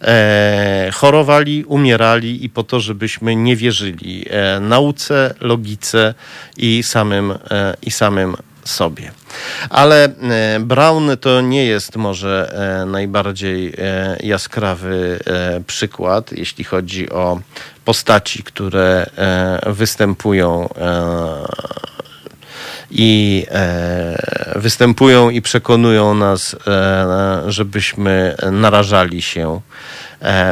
e, chorowali, umierali i po to, żebyśmy nie wierzyli e, nauce, logice i samym, e, i samym sobie. Ale e, Brown to nie jest może e, najbardziej e, jaskrawy przykład, jeśli chodzi o postaci, które występują i występują i przekonują nas, żebyśmy narażali się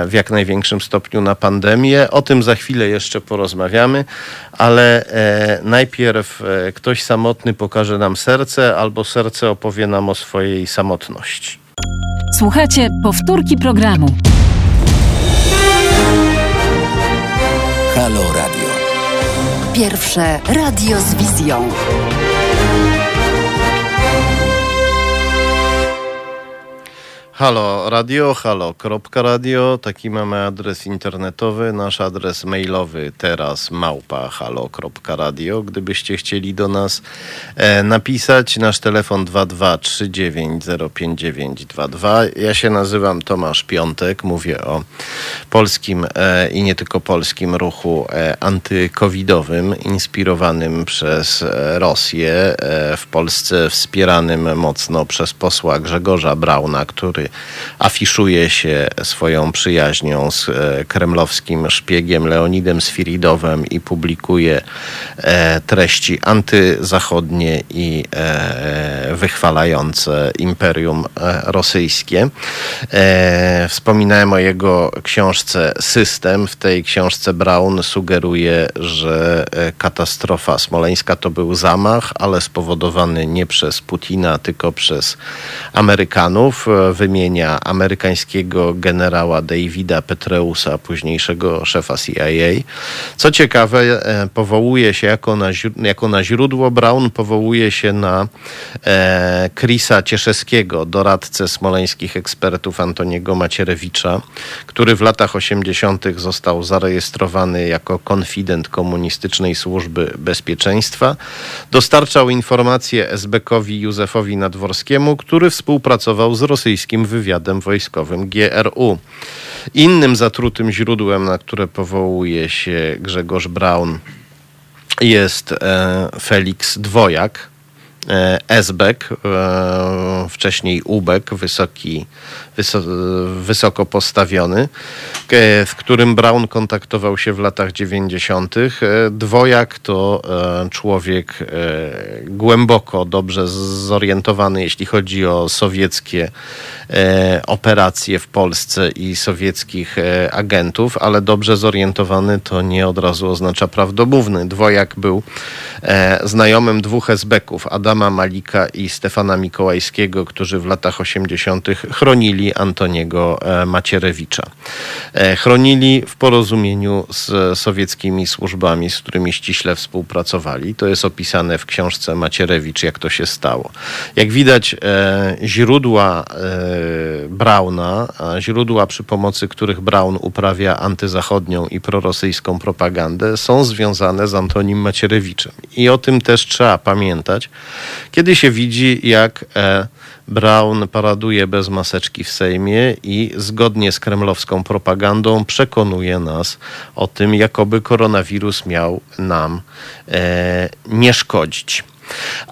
w jak największym stopniu na pandemię. O tym za chwilę jeszcze porozmawiamy, ale e, najpierw e, ktoś samotny pokaże nam serce, albo serce opowie nam o swojej samotności. Słuchajcie powtórki programu. Halo Radio. Pierwsze radio z wizją. Halo Radio, halo.radio, taki mamy adres internetowy, nasz adres mailowy teraz małpa halo.radio. Gdybyście chcieli do nas e, napisać, nasz telefon 223905922. Ja się nazywam Tomasz Piątek, mówię o polskim e, i nie tylko polskim ruchu e, antykowidowym, inspirowanym przez e, Rosję, e, w Polsce wspieranym mocno przez posła Grzegorza Brauna, który afiszuje się swoją przyjaźnią z kremlowskim szpiegiem Leonidem Sfiridowem i publikuje treści antyzachodnie i wychwalające imperium rosyjskie. Wspominałem o jego książce System. W tej książce Brown sugeruje, że katastrofa smoleńska to był zamach, ale spowodowany nie przez Putina, tylko przez Amerykanów. Wymienia amerykańskiego generała Davida Petreusa, późniejszego szefa CIA. Co ciekawe, e, powołuje się jako na, jako na źródło Brown, powołuje się na e, Chrisa Cieszewskiego, doradcę smoleńskich ekspertów Antoniego Macierewicza, który w latach 80. został zarejestrowany jako konfident komunistycznej służby bezpieczeństwa. Dostarczał informacje SB-kowi Józefowi Nadworskiemu, który współpracował z rosyjskim wywiadem wojskowym GRU. Innym zatrutym źródłem, na które powołuje się Grzegorz Braun, jest e, Felix Dwojak, e, Esbek, e, wcześniej Ubek, wysoki wysoko postawiony, e, z którym Brown kontaktował się w latach 90. E, dwojak to e, człowiek głęboko, dobrze zorientowany, jeśli chodzi o sowieckie operacje w Polsce i sowieckich agentów, ale dobrze zorientowany to nie od razu oznacza prawdomówny. Dwojak był znajomym dwóch esbeków, Adama Malika i Stefana Mikołajskiego, którzy w latach 80. chronili Antoniego e, Macierewicza. E, chronili w porozumieniu z sowieckimi służbami, z którymi ściśle współpracowali. To jest opisane w książce Macierewicz, jak to się stało. Jak widać, e, źródła Brauna, źródła przy pomocy których Braun uprawia antyzachodnią i prorosyjską propagandę, są związane z Antonim Macierewiczem. I o tym też trzeba pamiętać, kiedy się widzi, jak Brown paraduje bez maseczki w Sejmie i zgodnie z kremlowską propagandą przekonuje nas o tym, jakoby koronawirus miał nam e, nie szkodzić.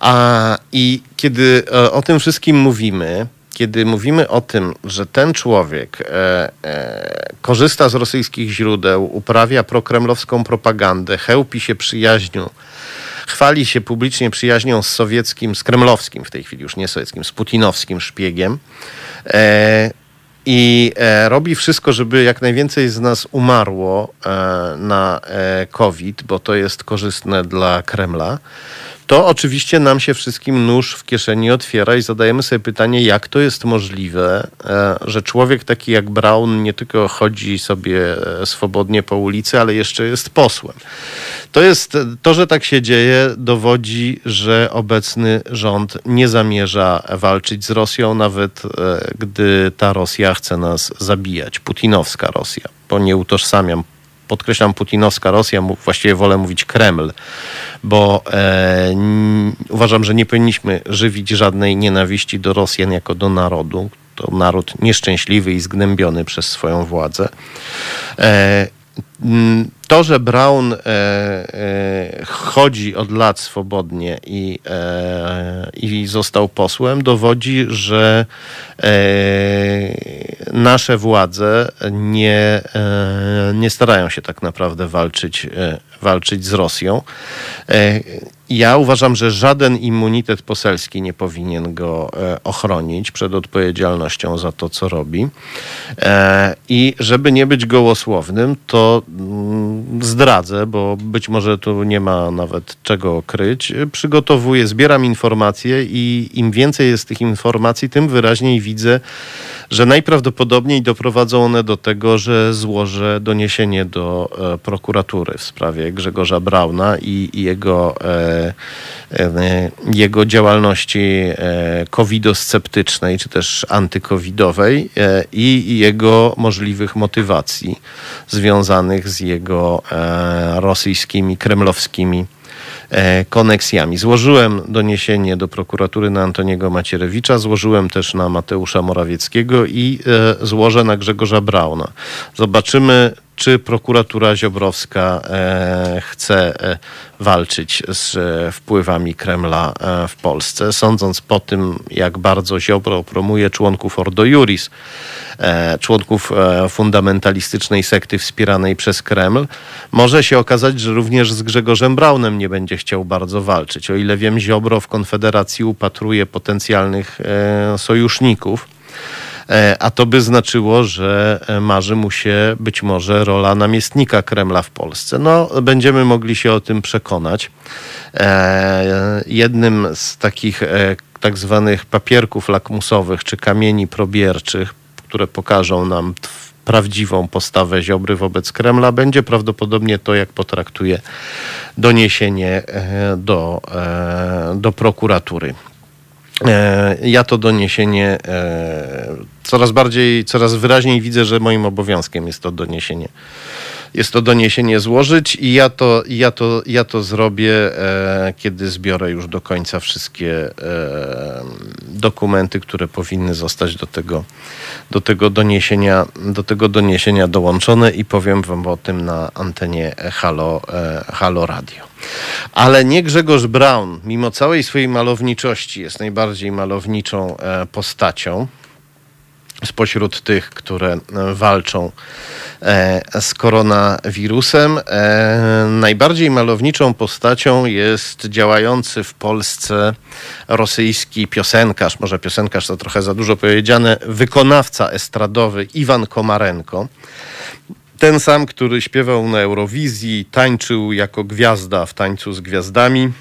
A, I kiedy e, o tym wszystkim mówimy, kiedy mówimy o tym, że ten człowiek e, e, korzysta z rosyjskich źródeł, uprawia prokremlowską propagandę, chełpi się przyjaźnią chwali się publicznie przyjaźnią z sowieckim, z kremlowskim w tej chwili już nie sowieckim, z putinowskim szpiegiem. E, i e, robi wszystko, żeby jak najwięcej z nas umarło e, na e, COVID, bo to jest korzystne dla Kremla to oczywiście nam się wszystkim nóż w kieszeni otwiera i zadajemy sobie pytanie, jak to jest możliwe, e, że człowiek taki jak Brown nie tylko chodzi sobie e, swobodnie po ulicy, ale jeszcze jest posłem. To jest to, że tak się dzieje, dowodzi, że obecny rząd nie zamierza walczyć z Rosją, nawet e, gdy ta Rosja chce nas zabijać. Putinowska Rosja, bo nie utożsamiam podkreślam putinowska Rosja, właściwie wolę mówić Kreml, bo e, uważam, że nie powinniśmy żywić żadnej nienawiści do Rosjan jako do narodu. To naród nieszczęśliwy i zgnębiony przez swoją władzę. E, to, że Brown e, e, chodzi od lat swobodnie i, e, i został posłem, dowodzi, że e, nasze władze nie, e, nie starają się tak naprawdę walczyć, e, walczyć z Rosją. Ja uważam, że żaden immunitet poselski nie powinien go ochronić przed odpowiedzialnością za to, co robi. I żeby nie być gołosłownym, to mm, zdradzę, bo być może tu nie ma nawet czego kryć. Przygotowuję, zbieram informacje i im więcej jest tych informacji, tym wyraźniej widzę, że najprawdopodobniej doprowadzą one do tego, że złożę doniesienie do e, prokuratury w sprawie Grzegorza Brauna i, jego, e, e, jego działalności e, covidosceptycznej, czy też antykowidowej e, i jego możliwych motywacji związanych z jego e, rosyjskimi, kremlowskimi E, koneksjami. Złożyłem doniesienie do prokuratury na Antoniego Macierewicza, złożyłem też na Mateusza Morawieckiego i e, złożę na Grzegorza Brauna. Zobaczymy, czy prokuratura Ziobrowska chce walczyć z wpływami Kremla w Polsce. Sądząc po tym, jak bardzo Ziobro promuje członków Ordo Juris, członków fundamentalistycznej sekty wspieranej przez Kreml, może się okazać, że również z Grzegorzem Braunem nie będzie chciał bardzo walczyć. O ile wiem, Ziobro w Konfederacji upatruje potencjalnych sojuszników. E, a to by znaczyło, że e, marzy mu się być może rola namiestnika Kremla w Polsce. No, będziemy mogli się o tym przekonać. E, jednym z takich tak zwanych papierków lakmusowych czy kamieni probierczych, które pokażą nam prawdziwą postawę Ziobry wobec Kremla, będzie prawdopodobnie to, jak potraktuje doniesienie do, do prokuratury. E, ja to doniesienie e, coraz bardziej, coraz wyraźniej widzę, że moim obowiązkiem jest to doniesienie. Jest to doniesienie złożyć i ja to, ja to, ja to zrobię, e, kiedy zbiorę już do końca wszystkie dokumenty, które powinny zostać do tego, do tego, doniesienia, do tego doniesienia dołączone i powiem wam o tym na antenie Halo, Halo Radio. Ale nie Grzegorz Braun, mimo całej swojej malowniczości, jest najbardziej malowniczą e, postacią spośród tych, które e, walczą e, z koronawirusem. Najbardziej malowniczą postacią jest działający w Polsce rosyjski piosenkarz, może piosenkarz to trochę za dużo powiedziane, wykonawca estradowy Iwan Komarenko. Ten sam, który śpiewał na Eurowizji, tańczył jako gwiazda w tańcu z gwiazdami.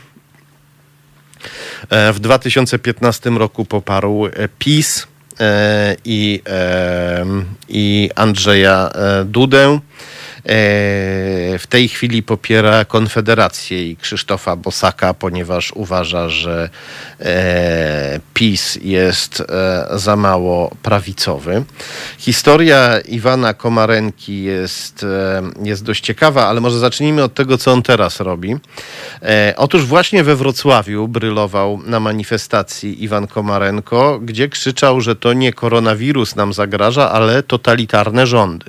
E, w 2015 roku poparł e, PiS e, i, i Andrzeja Dudę. W tej chwili popiera Konfederację i Krzysztofa Bosaka, ponieważ uważa, że PiS jest za mało prawicowy. Historia Iwana Komarenki jest, jest dość ciekawa, ale może zacznijmy od tego, co on teraz robi. Otóż właśnie we Wrocławiu brylował na manifestacji Iwan Komarenko, gdzie krzyczał, że to nie koronawirus nam zagraża, ale totalitarne rządy.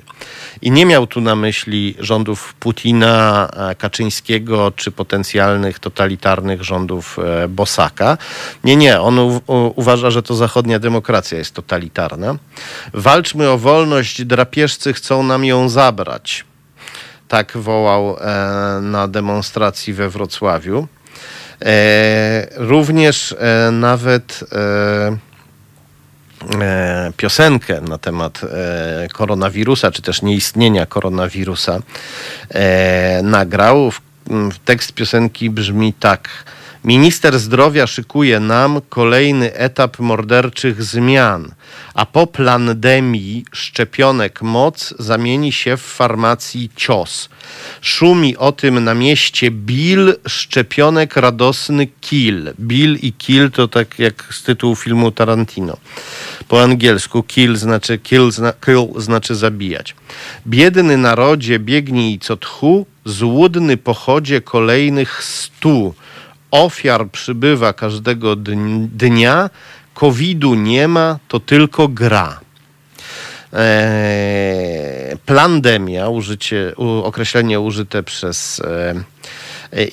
I nie miał tu na myśli rządów Putina, e, Kaczyńskiego czy potencjalnych totalitarnych rządów e, Bosaka. Nie, nie. On u, uważa, że to zachodnia demokracja jest totalitarna. Walczmy o wolność, drapieżcy chcą nam ją zabrać. Tak wołał e, na demonstracji we Wrocławiu. Również nawet piosenkę na temat e, koronawirusa, czy też nieistnienia koronawirusa e, nagrał. Tekst piosenki brzmi tak. Minister zdrowia szykuje nam kolejny etap morderczych zmian, a po pandemii szczepionek moc zamieni się w farmacji cios. Szumi o tym na mieście Bill, szczepionek radosny kill. Bill i kill to tak jak z tytułu filmu Tarantino. Po angielsku kill znaczy, kill, zna, kill znaczy zabijać. Biedny narodzie, biegnij co tchu, złudny pochodzie kolejnych stu. Ofiar przybywa każdego dnia, covidu nie ma, to tylko gra. Eee, plandemia, użycie, określenie użyte przez e,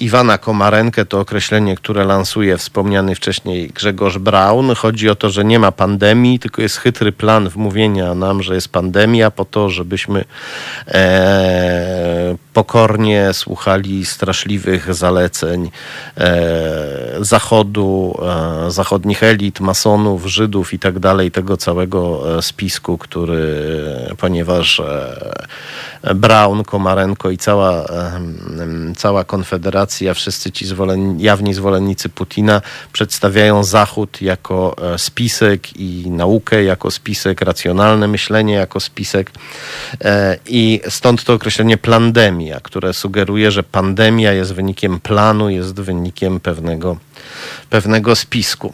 Iwana Komarenkę, to określenie, które lansuje wspomniany wcześniej Grzegorz Braun. Chodzi o to, że nie ma pandemii, tylko jest chytry plan wmówienia nam, że jest pandemia, po to, żebyśmy e, pokornie słuchali straszliwych zaleceń e, Zachodu, e, zachodnich elit, masonów, Żydów i tak dalej, tego całego e, spisku, który, ponieważ e, Braun, Komarenko i cała, cała konfederacja Federacji, a wszyscy ci zwolen, jawni zwolennicy Putina przedstawiają Zachód jako e, spisek i naukę jako spisek, racjonalne myślenie jako spisek. E, I stąd to określenie plandemia, które sugeruje, że pandemia jest wynikiem planu, jest wynikiem pewnego, pewnego spisku.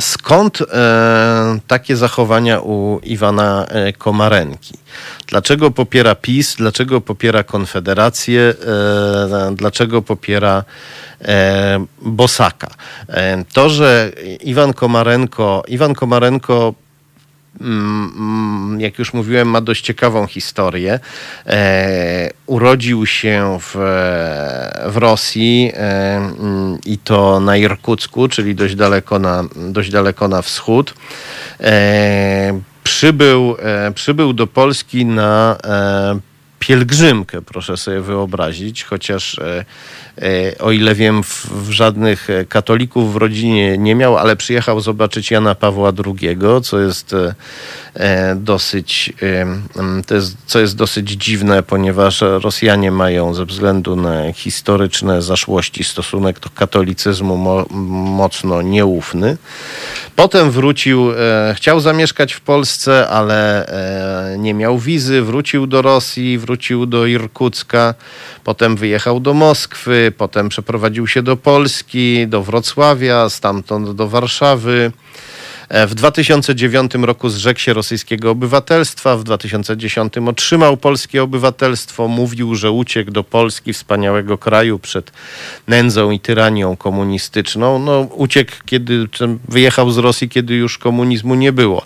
Skąd e, takie zachowania u Iwana e, Komarenki? Dlaczego popiera PiS? Dlaczego popiera Konfederację? E, dlaczego popiera e, Bosaka? E, to, że Iwan Komarenko, Iwan Komarenko jak już mówiłem, ma dość ciekawą historię. E, urodził się w, w Rosji e, mm, i to na Irkucku, czyli dość daleko na, dość daleko na wschód. E, przybył, przybył do Polski na pielgrzymkę, proszę sobie wyobrazić, chociaż e, e, o ile wiem, w, w, żadnych katolików w rodzinie nie miał, ale przyjechał zobaczyć Jana Pawła II, co jest e, e dosyć, e, to jest, co jest dosyć dziwne, ponieważ Rosjanie mają ze względu na historyczne zaszłości stosunek do katolicyzmu mo, mocno nieufny. Potem wrócił, e, chciał zamieszkać w Polsce, ale nie miał wizy, wrócił do Rosji, wrócił wrócił do Irkucka, potem wyjechał do Moskwy, potem przeprowadził się do Polski, do Wrocławia, stamtąd do Warszawy. E, w 2009 roku zrzekł się rosyjskiego obywatelstwa, w 2010 otrzymał polskie obywatelstwo. Mówił, że uciekł do Polski, wspaniałego kraju, przed nędzą i tyranią komunistyczną. No, uciekł, kiedy wyjechał z Rosji, kiedy już komunizmu nie było.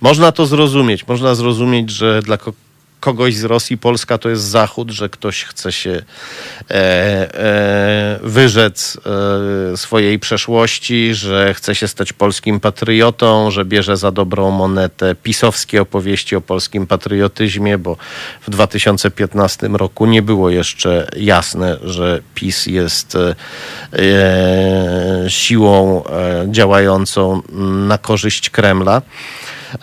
Można to zrozumieć. Można zrozumieć, że dla kogoś z Rosji Polska to jest Zachód, że ktoś chce się e, e, wyrzec e, swojej przeszłości, że chce się stać polskim patriotą, że bierze za dobrą monetę pisowskie opowieści o polskim patriotyzmie, bo w 2015 roku nie było jeszcze jasne, że PiS jest e, siłą e, działającą na korzyść Kremla.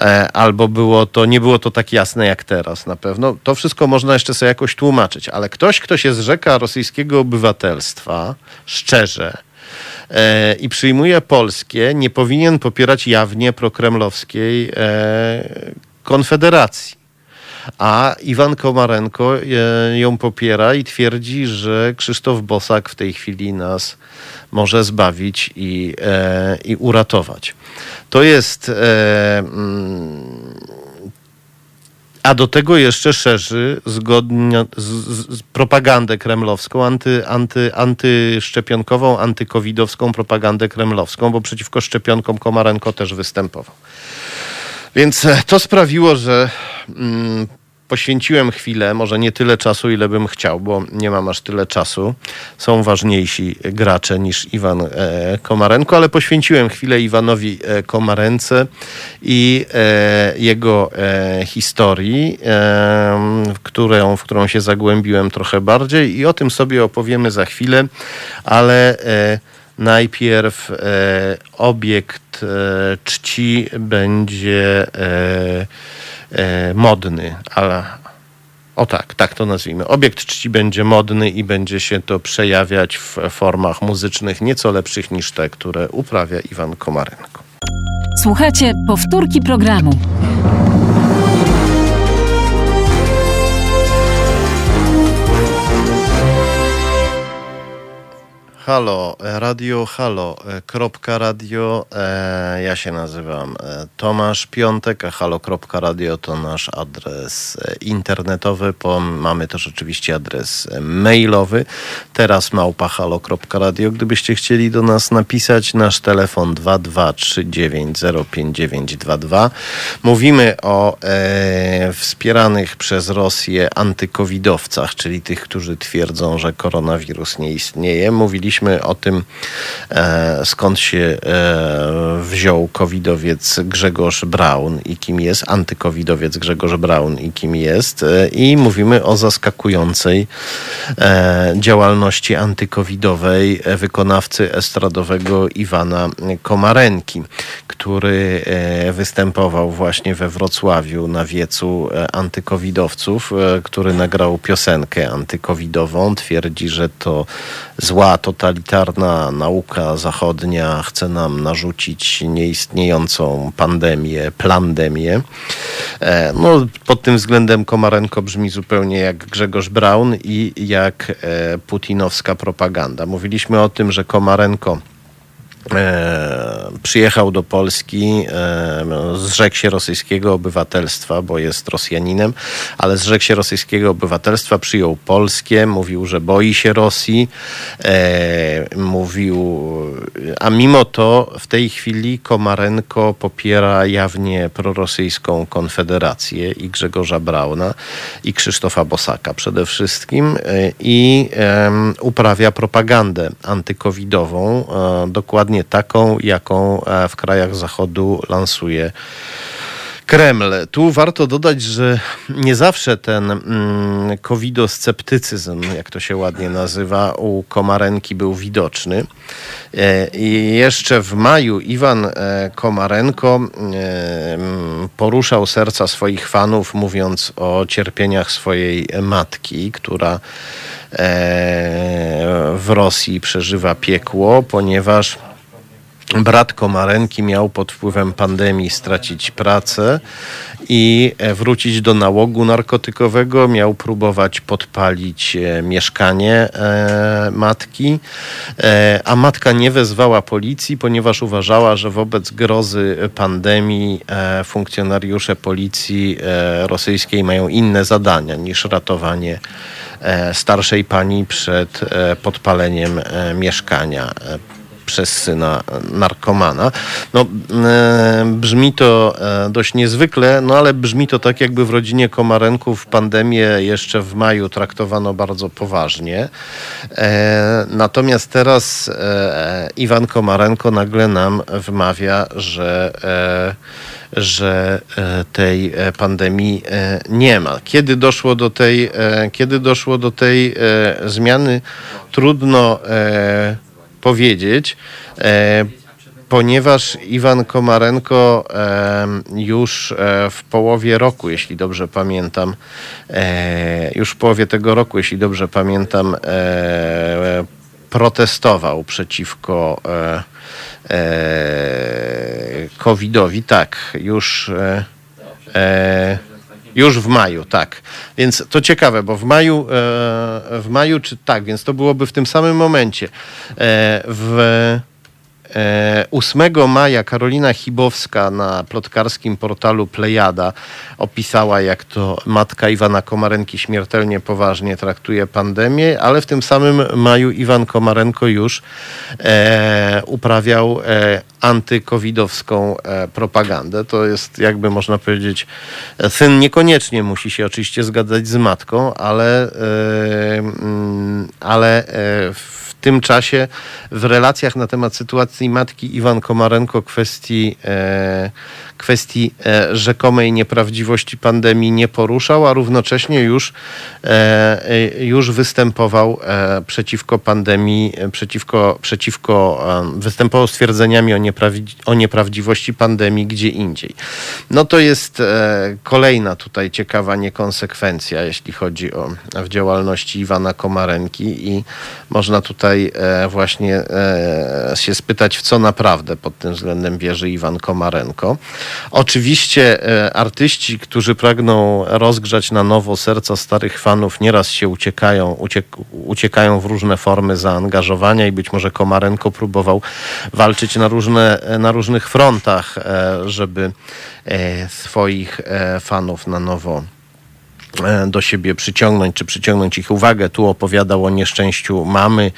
E, albo było to, nie było to tak jasne jak teraz na pewno. To wszystko można jeszcze sobie jakoś tłumaczyć, ale ktoś, kto się zrzeka rosyjskiego obywatelstwa szczerze, e, i przyjmuje polskie, nie powinien popierać jawnie prokremlowskiej e, konfederacji. A Iwan Komarenko ją popiera i twierdzi, że Krzysztof Bosak w tej chwili nas może zbawić i, i uratować. To jest. E, mm, a do tego jeszcze szerzy zgodnie z, z propagandę kremlowską, anty, anty, antyszczepionkową, antykowidowską propagandę kremlowską, bo przeciwko szczepionkom Komarenko też występował. Więc e, to sprawiło, że mm, poświęciłem chwilę, może nie tyle czasu, ile bym chciał, bo nie mam aż tyle czasu. Są ważniejsi gracze niż Iwan e, Komarenko, ale poświęciłem chwilę Iwanowi e, Komarence i e, jego historii, w którą, w którą się zagłębiłem trochę bardziej i o tym sobie opowiemy za chwilę, ale najpierw obiekt czci będzie e, modny, ale o tak, tak to nazwijmy. Obiekt czci będzie modny i będzie się to przejawiać w formach muzycznych nieco lepszych niż te, które uprawia Iwan Komarenko. Słuchajcie powtórki programu. Halo, radio, halo, e, kropka radio. E, ja się nazywam e, Tomasz Piątek, a halo.radio to nasz adres internetowy. Po, mamy też oczywiście adres mailowy. Teraz małpa halo.radio. Gdybyście chcieli do nas napisać, nasz telefon 223905922. Mówimy o e, wspieranych przez Rosję antykowidowcach, czyli tych, którzy twierdzą, że koronawirus nie istnieje. Mówiliśmy mówiliśmy o tym, e, skąd się e, wziął covidowiec Grzegorz Braun i kim jest, antykowidowiec Grzegorz Braun i kim jest. E, I mówimy o zaskakującej działalności antykowidowej wykonawcy estradowego Iwana Komarenki, który występował właśnie we Wrocławiu na wiecu antykowidowców, który nagrał piosenkę antykowidową. Twierdzi, że to zła totalitarna nauka zachodnia chce nam narzucić nieistniejącą pandemię, plandemię. E, no, pod tym względem Komarenko brzmi zupełnie jak Grzegorz Braun i jak e, putinowska propaganda. Mówiliśmy o tym, że Komarenko e, przyjechał do Polski, zrzekł się rosyjskiego obywatelstwa, bo jest Rosjaninem, ale zrzekł się rosyjskiego obywatelstwa, przyjął polskie, mówił, że boi się Rosji, mówił, a mimo to w tej chwili Komarenko popiera jawnie prorosyjską konfederację i Grzegorza Brauna i Krzysztofa Bosaka przede wszystkim i uprawia propagandę antykowidową, dokładnie taką, jaką e, w krajach Zachodu lansuje Kreml. Tu warto dodać, że nie zawsze ten mm, covidosceptycyzm, jak to się ładnie nazywa, u Komarenki był widoczny. E, I jeszcze w maju Iwan e, Komarenko e, poruszał serca swoich fanów, mówiąc o cierpieniach swojej matki, która w Rosji przeżywa piekło, ponieważ Brat Komarenki miał pod wpływem pandemii stracić pracę i e, wrócić do nałogu narkotykowego. Miał próbować podpalić e, mieszkanie e, matki, a matka nie wezwała policji, ponieważ uważała, że wobec grozy pandemii funkcjonariusze policji rosyjskiej mają inne zadania niż ratowanie starszej pani przed podpaleniem mieszkania przez syna narkomana. No, e, brzmi to e, dość niezwykle, no ale brzmi to tak, jakby w rodzinie Komarenków pandemię jeszcze w maju traktowano bardzo poważnie. E, natomiast teraz Iwan Komarenko nagle nam wmawia, że że tej pandemii nie ma. Kiedy doszło do tej, kiedy doszło do tej zmiany, trudno powiedzieć, e, ponieważ Iwan Komarenko e, już e, w połowie roku, jeśli dobrze pamiętam, już w połowie tego roku, jeśli dobrze pamiętam, protestował przeciwko COVID-owi. Tak, już już w maju, tak. Więc to ciekawe, bo w maju, e, w maju czy tak, więc to byłoby w tym samym momencie. E, w 8 e, maja Karolina Chibowska na plotkarskim portalu Plejada opisała, jak to matka Iwana Komarenki śmiertelnie poważnie traktuje pandemię, ale w tym samym maju Iwan Komarenko już e, uprawiał e, antykowidowską e, propagandę. To jest jakby można powiedzieć, syn niekoniecznie musi się oczywiście zgadzać z matką, ale, e, mm, ale w tym czasie w relacjach na temat sytuacji matki Iwan Komarenko kwestii, e, kwestii e, rzekomej nieprawdziwości pandemii nie poruszał, a równocześnie już, e, e już występował e, przeciwko pandemii, e, przeciwko, przeciwko występował stwierdzeniami o, nieprawdzi o nieprawdziwości pandemii gdzie indziej. No to jest kolejna tutaj ciekawa niekonsekwencja, jeśli chodzi o w działalności Iwana Komarenki i można tutaj tutaj e, właśnie e, się spytać, w co naprawdę pod tym względem wierzy Iwan Komarenko. Oczywiście e, artyści, którzy pragną rozgrzać na nowo serca starych fanów, nieraz się uciekają, uciek uciekają w różne formy zaangażowania i być może Komarenko próbował walczyć na, różne, na różnych frontach, żeby swoich fanów na nowo do siebie przyciągnąć, czy przyciągnąć ich uwagę. Tu opowiadał o nieszczęściu mamy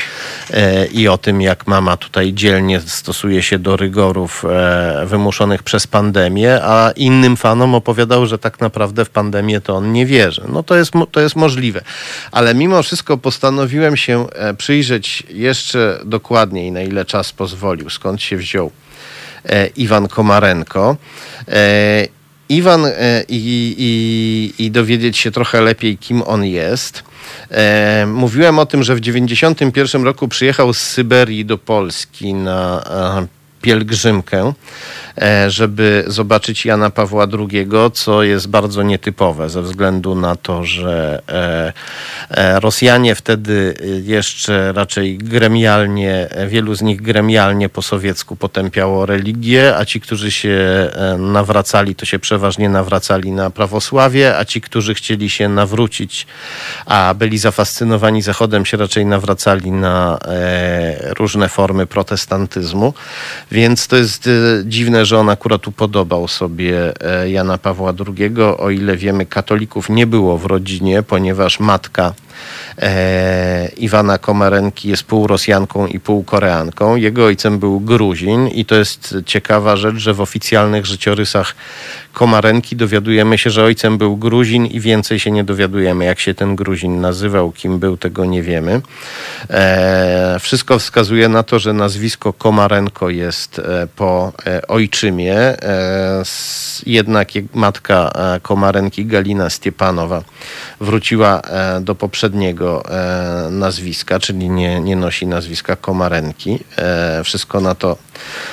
e, i o tym, jak mama tutaj dzielnie stosuje się do rygorów e, wymuszonych przez pandemię, a innym fanom opowiadał, że tak naprawdę w pandemię to on nie wierzy. No to jest, to jest możliwe. Ale mimo wszystko postanowiłem się przyjrzeć jeszcze dokładniej, na ile czas pozwolił, skąd się wziął Iwan Komarenko. Iwan e, i, i, i dowiedzieć się trochę lepiej, kim on jest. E, mówiłem o tym, że w 1991 roku przyjechał z Syberii do Polski na pielgrzymkę, e, żeby zobaczyć Jana Pawła II, co jest bardzo nietypowe ze względu na to, że e, e, Rosjanie wtedy jeszcze raczej gremialnie, wielu z nich gremialnie po sowiecku potępiało religię, a ci, którzy się nawracali, to się przeważnie nawracali na prawosławie, a ci, którzy chcieli się nawrócić, a byli zafascynowani Zachodem, się raczej nawracali na różne formy protestantyzmu. Więc to jest dziwne, że on akurat upodobał sobie Jana Pawła II. O ile wiemy, katolików nie było w rodzinie, ponieważ matka e, Iwana Komarenki jest pół Rosjanką i pół Koreanką. Jego ojcem był Gruzin i to jest ciekawa rzecz, że w oficjalnych życiorysach Komarenki dowiadujemy się, że ojcem był Gruzin i więcej się nie dowiadujemy, jak się ten Gruzin nazywał, kim był, tego nie wiemy. E, wszystko wskazuje na to, że nazwisko Komarenko jest e, po e, ojczymie. E, jednak matka Komarenki, Galina Stiepanowa, wróciła do poprzedniego nazwiska, czyli nie, nie nosi nazwiska Komarenki. Wszystko na to,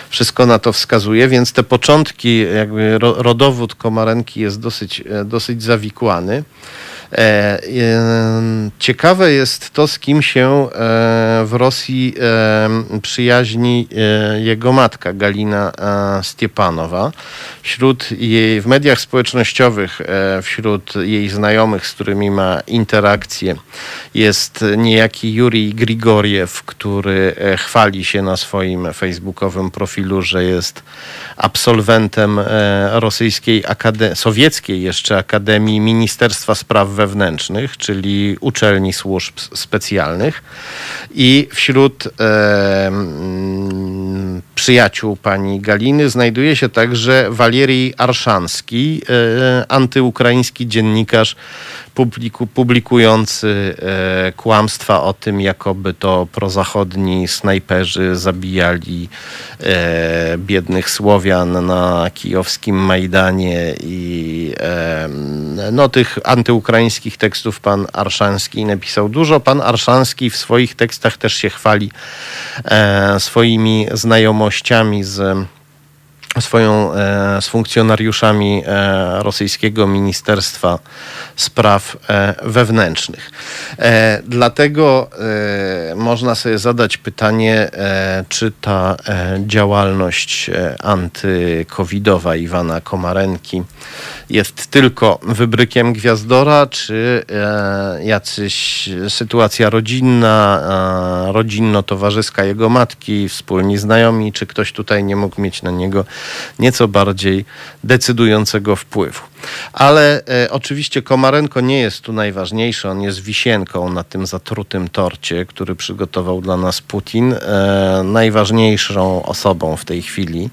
wszystko na to wskazuje, więc te początki jakby rodowe dowód Komarenki jest dosyć, dosyć zawikłany. E, e, ciekawe jest to, z kim się w Rosji przyjaźni jego matka, Galina Stiepanowa. Wśród jej, w mediach społecznościowych, wśród jej znajomych, z którymi ma interakcje, jest niejaki Jurij Grigoriew, który chwali się na swoim facebookowym profilu, że jest absolwentem rosyjskiej, akade- sowieckiej jeszcze Akademii Ministerstwa Spraw Wewnętrznych, czyli uczelni służb specjalnych. I wśród e, przyjaciół pani Galiny znajduje się także Walierij Arszanski, e, antyukraiński dziennikarz publiku, publikujący e, kłamstwa o tym, jakoby to prozachodni snajperzy zabijali e, biednych Słowian na kijowskim Majdanie i e, no, tych antyukraińskich tekstów pan Arszanski napisał dużo. Pan Arszanski w swoich tekstach też się chwali e, swoimi znajomościami z swoją, e, z funkcjonariuszami e, rosyjskiego Ministerstwa Spraw e, Wewnętrznych. Dlatego można sobie zadać pytanie, czy ta działalność antykowidowa Iwana Komarenki jest tylko wybrykiem Gwiazdora, czy jacyś sytuacja rodzinna, rodzinno-towarzyska jego matki, wspólni znajomi, czy ktoś tutaj nie mógł mieć na niego nieco bardziej decydującego wpływu. Ale e, oczywiście Komarenko nie jest tu najważniejszy, on jest wisienką na tym zatrutym torcie, który przygotował dla nas Putin. E, najważniejszą osobą w tej chwili,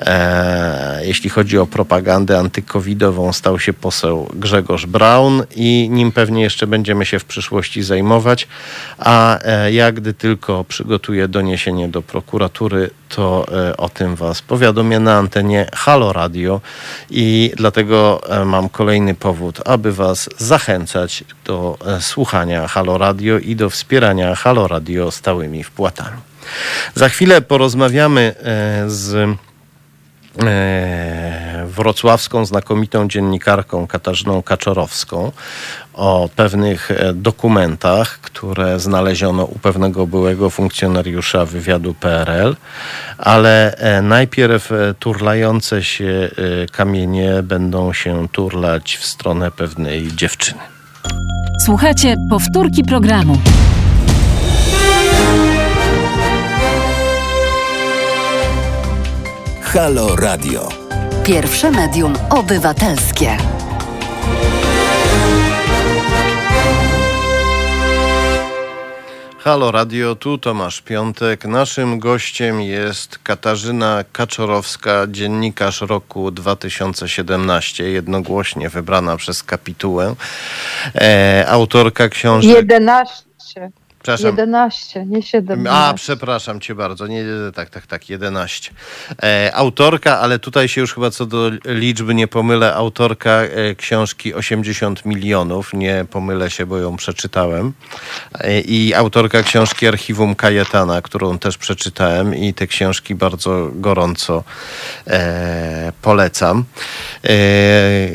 e, jeśli chodzi o propagandę antykowidową, stał się poseł Grzegorz Braun i nim pewnie jeszcze będziemy się w przyszłości zajmować. A e, jak gdy tylko przygotuję doniesienie do prokuratury, to e, o tym Was powiadomię na antenie Halo Radio i dlatego e, mam kolejny powód, aby Was zachęcać do e, słuchania Halo Radio i do wspierania Halo Radio stałymi wpłatami. Za chwilę porozmawiamy z wrocławską znakomitą dziennikarką Katarzyną Kaczorowską o pewnych e, dokumentach, które znaleziono u pewnego byłego funkcjonariusza wywiadu PRL, ale e, najpierw e, turlające się kamienie będą się turlać w stronę pewnej dziewczyny. Słuchajcie powtórki programu. Halo Radio. Pierwsze medium obywatelskie. Halo Radio, tu Tomasz Piątek. Naszym gościem jest Katarzyna Kaczorowska, dziennikarz roku 2017, jednogłośnie wybrana przez kapitułę. E, autorka książek... 11. Przepraszam. 11, nie 17. A, przepraszam cię bardzo. Nie, tak, tak, tak, 11. E, autorka, ale tutaj się już chyba co do liczby nie pomylę, autorka e, książki 80 milionów. Nie pomylę się, bo ją przeczytałem. E, I autorka książki Archiwum Kajetana, którą też przeczytałem i te książki bardzo gorąco e, polecam. E,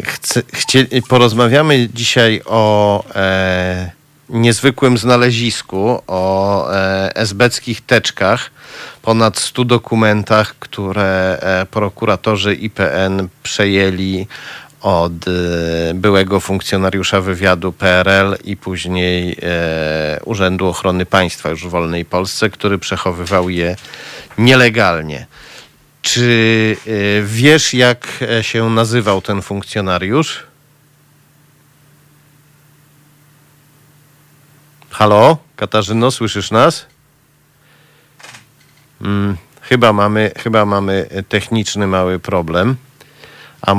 chcę, chcie, porozmawiamy dzisiaj o e, niezwykłym znalezisku, o e, esbeckich teczkach, ponad 100 dokumentach, które e, prokuratorzy IPN przejęli od e, byłego funkcjonariusza wywiadu PRL i później Urzędu Ochrony Państwa już w wolnej Polsce, który przechowywał je nielegalnie. Czy wiesz, jak się nazywał ten funkcjonariusz? Halo, Katarzyno, słyszysz nas? Hmm, chyba, mamy, chyba mamy techniczny mały problem. A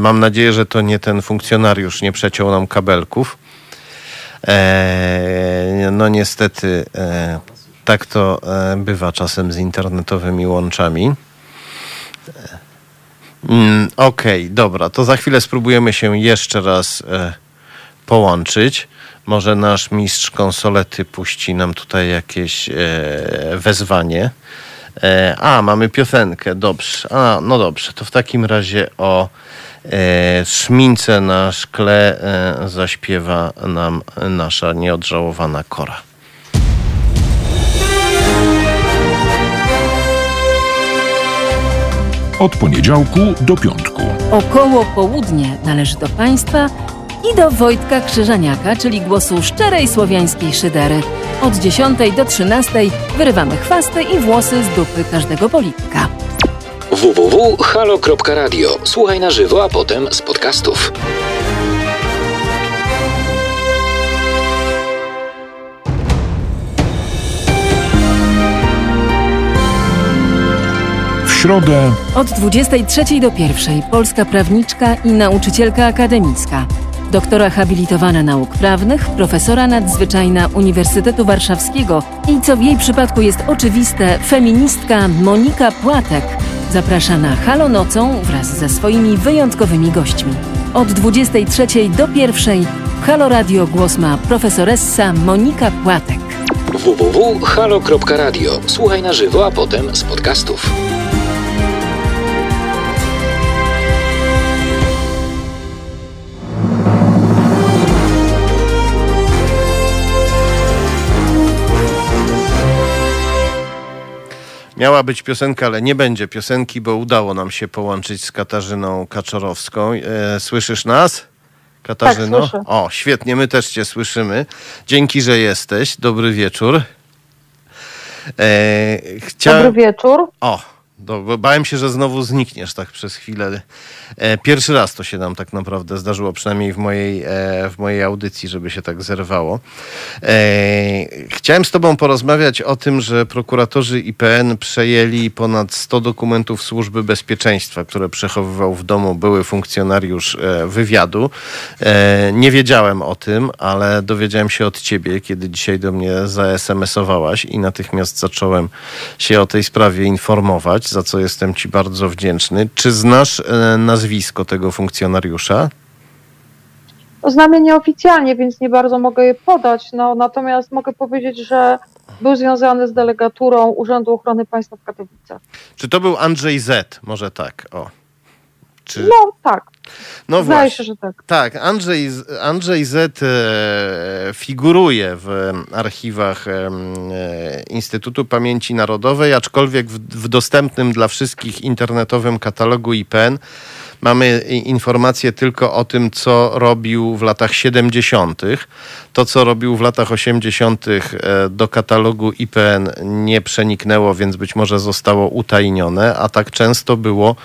mam nadzieję, że to nie ten funkcjonariusz nie przeciął nam kabelków. E, no niestety e, tak to e, bywa czasem z internetowymi łączami. Mm, Okej, okay, dobra, to za chwilę spróbujemy się jeszcze raz e, połączyć. Może nasz mistrz konsolety puści nam tutaj jakieś e, wezwanie. E, a, mamy piosenkę, dobrze. A, no dobrze, to w takim razie o e, szmince na szkle e, zaśpiewa nam nasza nieodżałowana Kora. Od poniedziałku do piątku. Około południe należy do Państwa i do Wojtka Krzyżaniaka, czyli głosu szczerej słowiańskiej szydery. Od 10 do 13 wyrywamy chwasty i włosy z dupy każdego polityka. www.halo.radio. Słuchaj na żywo, a potem z podcastów. W środę Od 23 do 1 polska prawniczka i nauczycielka akademicka doktora habilitowana nauk prawnych, profesora nadzwyczajna Uniwersytetu Warszawskiego i co w jej przypadku jest oczywiste, feministka Monika Płatek zaprasza na Halo Nocą wraz ze swoimi wyjątkowymi gośćmi. Od 23 do 1 Halo Radio głos ma profesoressa Monika Płatek. www.halo.radio. Słuchaj na żywo, a potem z podcastów. Miała być piosenka, ale nie będzie piosenki, bo udało nam się połączyć z Katarzyną Kaczorowską. E, słyszysz nas? Katarzyno? Tak, słyszę. O, świetnie, my też cię słyszymy. Dzięki, że jesteś. Dobry wieczór. E, chcia... Dobry wieczór. O, do, bałem się, że znowu znikniesz tak przez chwilę. E, pierwszy raz to się nam tak naprawdę zdarzyło, przynajmniej w mojej, e, w mojej audycji, żeby się tak zerwało. E, chciałem z Tobą porozmawiać o tym, że prokuratorzy IPN przejęli ponad 100 dokumentów Służby Bezpieczeństwa, które przechowywał w domu były funkcjonariusz wywiadu. Nie wiedziałem o tym, ale dowiedziałem się od Ciebie, kiedy dzisiaj do mnie za-SMS-owałaś i natychmiast zacząłem się o tej sprawie informować, za co jestem Ci bardzo wdzięczny. Czy znasz nazwisko nazwisko tego funkcjonariusza? Znam je nieoficjalnie, więc nie bardzo mogę je podać. No, natomiast mogę powiedzieć, że był związany z delegaturą Urzędu Ochrony Państwa w Katowicach. Czy to był Andrzej Z? Może tak, o. Czy... No tak. No Zdaje właśnie. się, że tak. Tak, Andrzej, Andrzej Z e, figuruje w archiwach e, Instytutu Pamięci Narodowej, aczkolwiek w, w dostępnym dla wszystkich internetowym katalogu IPN mamy informacje tylko o tym, co robił w latach 70. To, co robił w latach 80. E, do katalogu IPN nie przeniknęło, więc być może zostało utajnione, a tak często było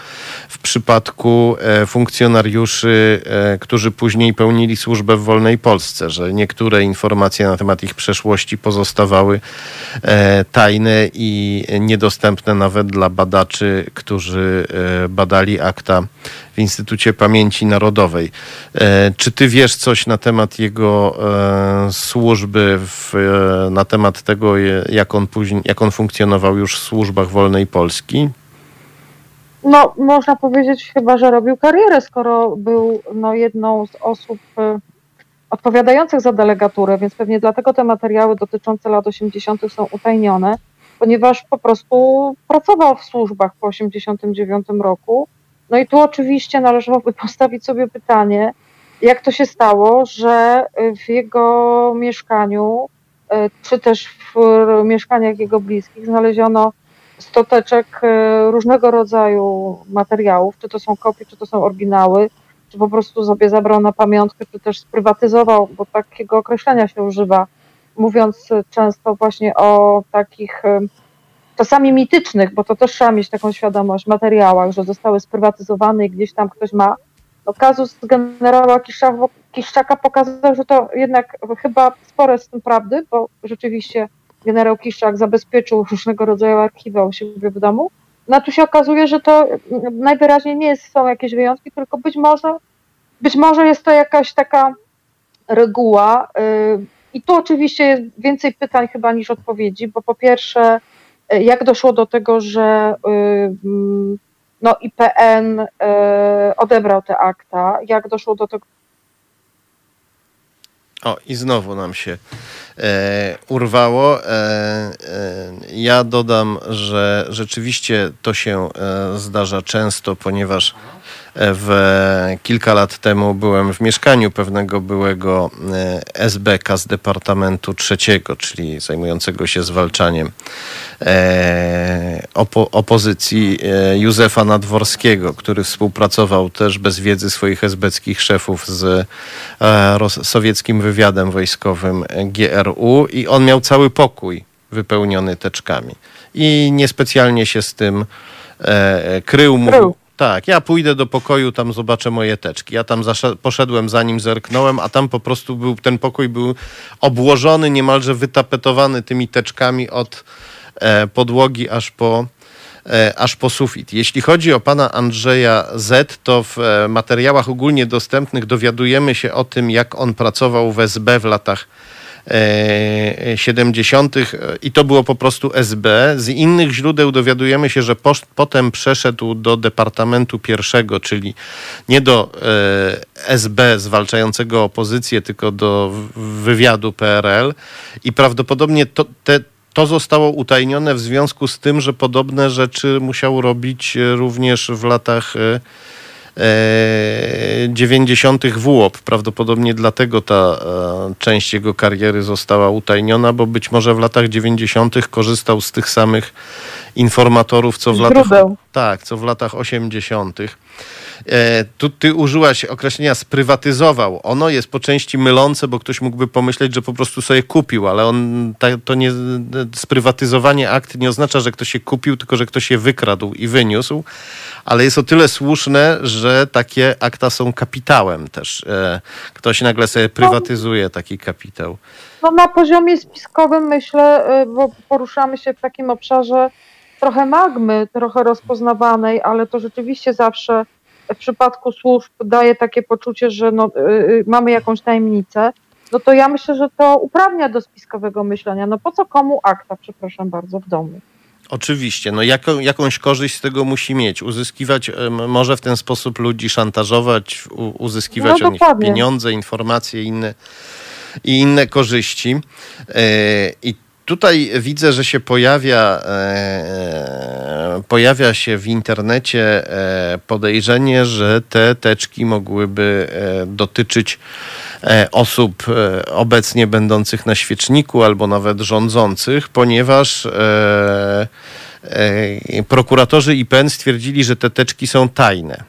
w przypadku e, funkcjonariuszy, e, którzy później pełnili służbę w wolnej Polsce, że niektóre informacje na temat ich przeszłości pozostawały tajne i niedostępne nawet dla badaczy, którzy badali akta w Instytucie Pamięci Narodowej. E, czy ty wiesz coś na temat jego e, służby, w, e, na temat tego, jak on, później, jak on funkcjonował już w służbach wolnej Polski? No, można powiedzieć chyba, że robił karierę, skoro był no, jedną z osób odpowiadających za delegaturę, więc pewnie dlatego te materiały dotyczące lat 80. są utajnione, ponieważ po prostu pracował w służbach po 89 roku no i tu oczywiście należałoby postawić sobie pytanie, jak to się stało, że w jego mieszkaniu, e, czy też w mieszkaniach jego bliskich znaleziono stoteczek e, różnego rodzaju materiałów, czy to są kopie, czy to są oryginały, czy po prostu sobie zabrał na pamiątkę, czy też sprywatyzował, bo takiego określenia się używa, mówiąc często właśnie o takich czasami mitycznych, bo to też trzeba mieć taką świadomość, materiałach, że zostały sprywatyzowane i gdzieś tam ktoś ma. No, kazus generała Kiszczaka pokazał, że to jednak chyba sporo jest w tym prawdy, bo rzeczywiście generał Kiszczak zabezpieczył różnego rodzaju archiwa u siebie w domu. No tu się okazuje, że to najwyraźniej nie jest, są jakieś wyjątki, tylko być może, być może jest to jakaś taka reguła. Y, I tu oczywiście jest więcej pytań chyba niż odpowiedzi, bo po pierwsze, jak doszło do tego, że y, mm, no, IPN odebrał te akta, jak doszło do tego, o, i znowu nam się e, urwało. E, e, ja dodam, że rzeczywiście to się e, zdarza często, ponieważ w, kilka lat temu byłem w mieszkaniu pewnego byłego e, SBK z Departamentu Trzeciego, czyli zajmującego się zwalczaniem e, opo opozycji e, Józefa Nadworskiego, który współpracował też bez wiedzy swoich esbeckich szefów z sowieckim wywiadem wojskowym GRU i on miał cały pokój wypełniony teczkami. I niespecjalnie się z tym krył, mówił, tak, ja pójdę do pokoju, tam zobaczę moje teczki. Ja tam poszedłem, zanim zerknąłem, a tam po prostu był, ten pokój był obłożony, niemalże wytapetowany tymi teczkami od e, podłogi aż po, e, aż po sufit. Jeśli chodzi o pana Andrzeja Z, to w e, materiałach ogólnie dostępnych dowiadujemy się o tym, jak on pracował w SB w latach 70. E, i to było po prostu SB. Z innych źródeł dowiadujemy się, że po, potem przeszedł do Departamentu Pierwszego, czyli nie do e, SB zwalczającego opozycję, tylko do wywiadu PRL i prawdopodobnie to, te, to zostało utajnione w związku z tym, że podobne rzeczy musiał robić również w latach 90. E, WOP. Prawdopodobnie dlatego ta e, część jego kariery została utajniona, bo być może w latach 90. korzystał z tych samych informatorów, co w latach, tak, co w latach 80. E, tu ty użyłaś określenia sprywatyzował. Ono jest po części mylące, bo ktoś mógłby pomyśleć, że po prostu sobie kupił, ale on to nie sprywatyzowanie akt nie oznacza, że ktoś się kupił, tylko że ktoś je wykradł i wyniósł, ale jest o tyle słuszne, że takie akta są kapitałem też. E, ktoś nagle sobie prywatyzuje taki kapitał. No na poziomie spiskowym myślę, e, bo poruszamy się w takim obszarze trochę magmy, trochę rozpoznawanej, ale to rzeczywiście zawsze w przypadku służb daje takie poczucie, że no, yy, mamy jakąś tajemnicę, no to ja myślę, że to uprawnia do spiskowego myślenia. No po co komu akta, przepraszam bardzo, w domu? Oczywiście, no jaką, jakąś korzyść z tego musi mieć. Uzyskiwać, może w ten sposób ludzi szantażować, uzyskiwać no, od nich pieniądze, informacje inne, i inne korzyści. Yy, I tutaj widzę, że się pojawia, e, pojawia się w internecie e, podejrzenie, że te teczki mogłyby e, dotyczyć e, osób e, obecnie będących na świeczniku albo nawet rządzących, ponieważ e, prokuratorzy IPN stwierdzili, że te teczki są tajne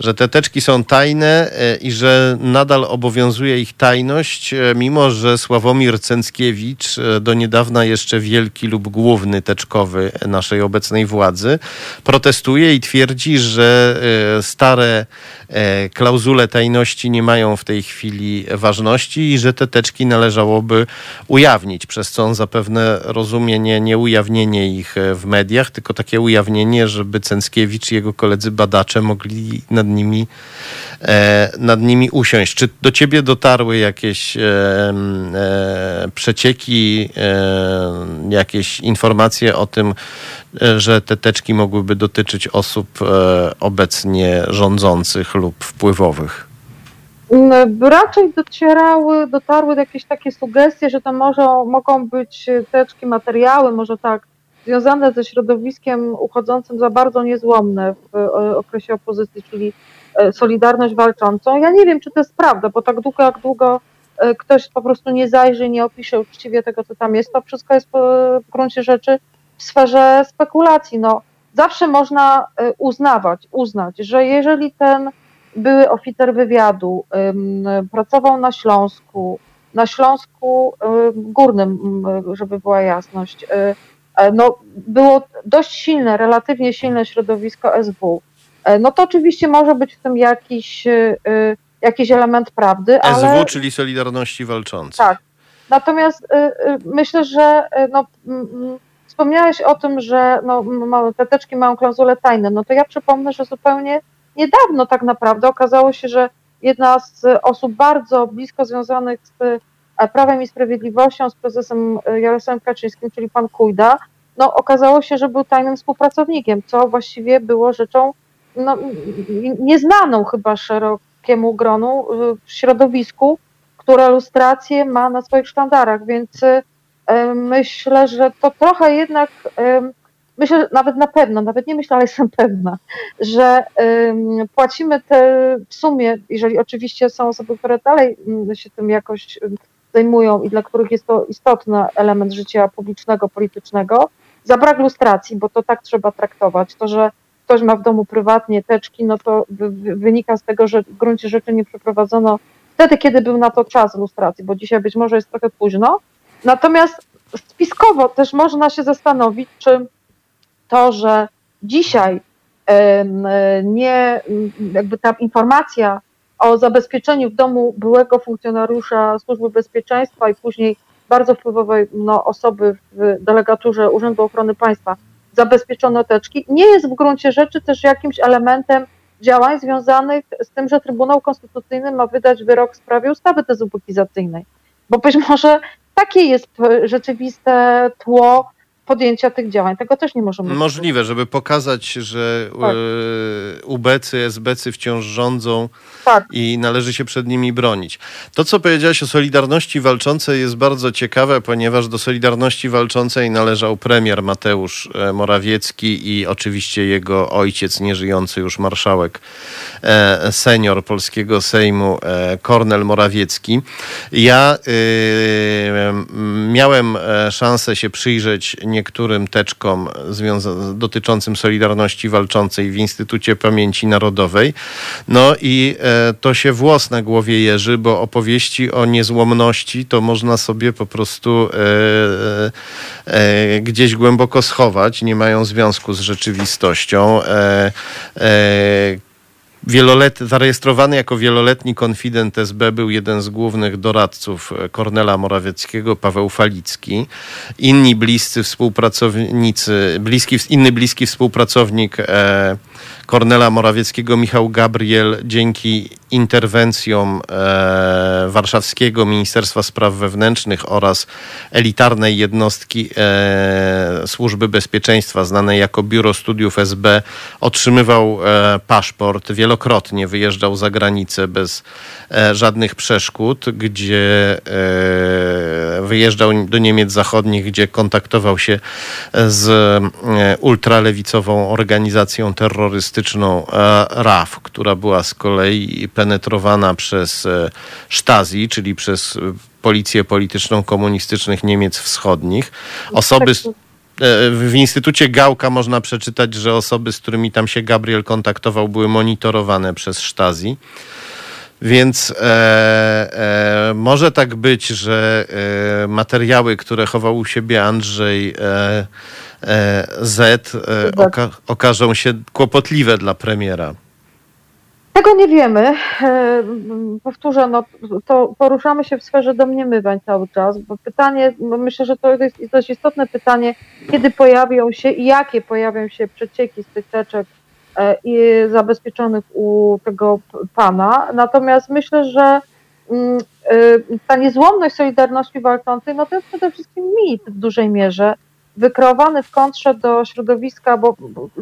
że te teczki są tajne e, i że nadal obowiązuje ich tajność, e, mimo że Sławomir Cęckiewicz, e, do niedawna jeszcze wielki lub główny teczkowy naszej obecnej władzy, protestuje i twierdzi, że stare klauzule tajności nie mają w tej chwili ważności i że te teczki należałoby ujawnić, przez co on zapewne rozumie nie, nie ujawnienie ich w mediach, tylko takie ujawnienie, żeby Cęckiewicz i jego koledzy badacze mogli nad nad nimi, e, nad nimi usiąść. Czy do ciebie dotarły jakieś e, e, przecieki, jakieś informacje o tym, że te teczki mogłyby dotyczyć osób obecnie rządzących lub wpływowych? Mm, raczej docierały, dotarły jakieś takie sugestie, że to może mogą być teczki, materiały, może tak, związane ze środowiskiem uchodzącym za bardzo niezłomne w e, okresie opozycji, czyli e, Solidarność Walczącą. Ja nie wiem, czy to jest prawda, bo tak długo, jak długo e, ktoś po prostu nie zajrzy, nie opisze uczciwie tego, co tam jest, to wszystko jest w gruncie rzeczy w sferze spekulacji. No, zawsze można uznawać, uznać, że jeżeli ten były oficer wywiadu pracował na Śląsku, na Śląsku Górnym, żeby była jasność, no, było dość silne, relatywnie silne środowisko SW, no to oczywiście może być w tym jakiś, jakiś element prawdy. SW, ale... czyli Solidarności Walczącej. Tak. Natomiast myślę, że no, wspomniałeś o tym, że no, te teczki mają klauzulę tajne. No to ja przypomnę, że zupełnie niedawno tak naprawdę okazało się, że jedna z osób bardzo blisko związanych z e, Prawem i Sprawiedliwością, z prezesem e, Jarosławem Kaczyńskim, czyli pan Kujda, no okazało się, że był tajnym współpracownikiem, co właściwie było rzeczą no, nieznaną chyba szerokiemu gronu w środowisku, które lustrację ma na swoich sztandarach, więc myślę, że to trochę jednak, myślę, nawet na pewno, nawet nie myślę, ale jestem pewna, że płacimy te w sumie, jeżeli oczywiście są osoby, które dalej się tym jakoś zajmują i dla których jest to istotny element życia publicznego, politycznego, za brak lustracji, bo to tak trzeba traktować. To, że ktoś ma w domu prywatnie teczki, no to wynika z tego, że w gruncie rzeczy nie przeprowadzono wtedy, kiedy był na to czas lustracji, bo dzisiaj być może jest trochę późno, Natomiast spiskowo też można się zastanowić, czy to, że dzisiaj nie, jakby ta informacja o zabezpieczeniu w domu byłego funkcjonariusza Służby Bezpieczeństwa i później bardzo wpływowej no, osoby w delegaturze Urzędu Ochrony Państwa zabezpieczono teczki, nie jest w gruncie rzeczy też jakimś elementem działań związanych z tym, że Trybunał Konstytucyjny ma wydać wyrok w sprawie ustawy dezubekizacyjnej. Bo być może takie jest rzeczywiste tło podjęcia tych działań. Tego też nie możemy. Możliwe, żeby pokazać, że tak. E, ubecy, esbecy wciąż rządzą tak. i należy się przed nimi bronić. To, co powiedziałaś o Solidarności Walczącej jest bardzo ciekawe, ponieważ do Solidarności Walczącej należał premier Mateusz e, Morawiecki i oczywiście jego ojciec, nieżyjący już marszałek e, senior polskiego Sejmu, Kornel Morawiecki. Ja miałem szansę się przyjrzeć niektórym teczkom dotyczącym Solidarności Walczącej w Instytucie Pamięci Narodowej. No i e, to się włos na głowie jeży, bo opowieści o niezłomności to można sobie po prostu e, e, gdzieś głęboko schować, nie mają związku z rzeczywistością. Wielolet, zarejestrowany jako wieloletni konfident SB był jeden z głównych doradców e, Kornela Morawieckiego, Paweł Falicki. Inni bliscy współpracownicy, bliski, inny bliski współpracownik e, Kornela Morawieckiego, Michał Gabriel, dzięki interwencjom e, warszawskiego Ministerstwa Spraw Wewnętrznych oraz elitarnej jednostki e, Służby Bezpieczeństwa, znanej jako Biuro Studiów SB, otrzymywał e, paszport, wielokrotnie wyjeżdżał za granicę bez e, żadnych przeszkód, gdzie e, wyjeżdżał do Niemiec Zachodnich, gdzie kontaktował się z e, ultralewicową organizacją terrorystyczną RAF, która była z kolei penetrowana przez e, Stasi, czyli przez e, policję polityczną komunistycznych Niemiec Wschodnich. Osoby. E, w Instytucie Gałka można przeczytać, że osoby, z którymi tam się Gabriel kontaktował, były monitorowane przez Stasi. Więc e, e, może tak być, że e, materiały, które chował u siebie Andrzej Z, oka okażą się kłopotliwe dla premiera. Tego nie wiemy. E, powtórzę, no, to poruszamy się w sferze domniemywań cały czas, bo pytanie, bo myślę, że to jest dość istotne pytanie, kiedy pojawią się i jakie pojawią się przecieki z tych teczek e, i zabezpieczonych u tego pana. Natomiast myślę, że mm, e, ta niezłomność Solidarności Walczącej, no to jest przede wszystkim mit w dużej mierze, wykreowany w kontrze do środowiska, bo,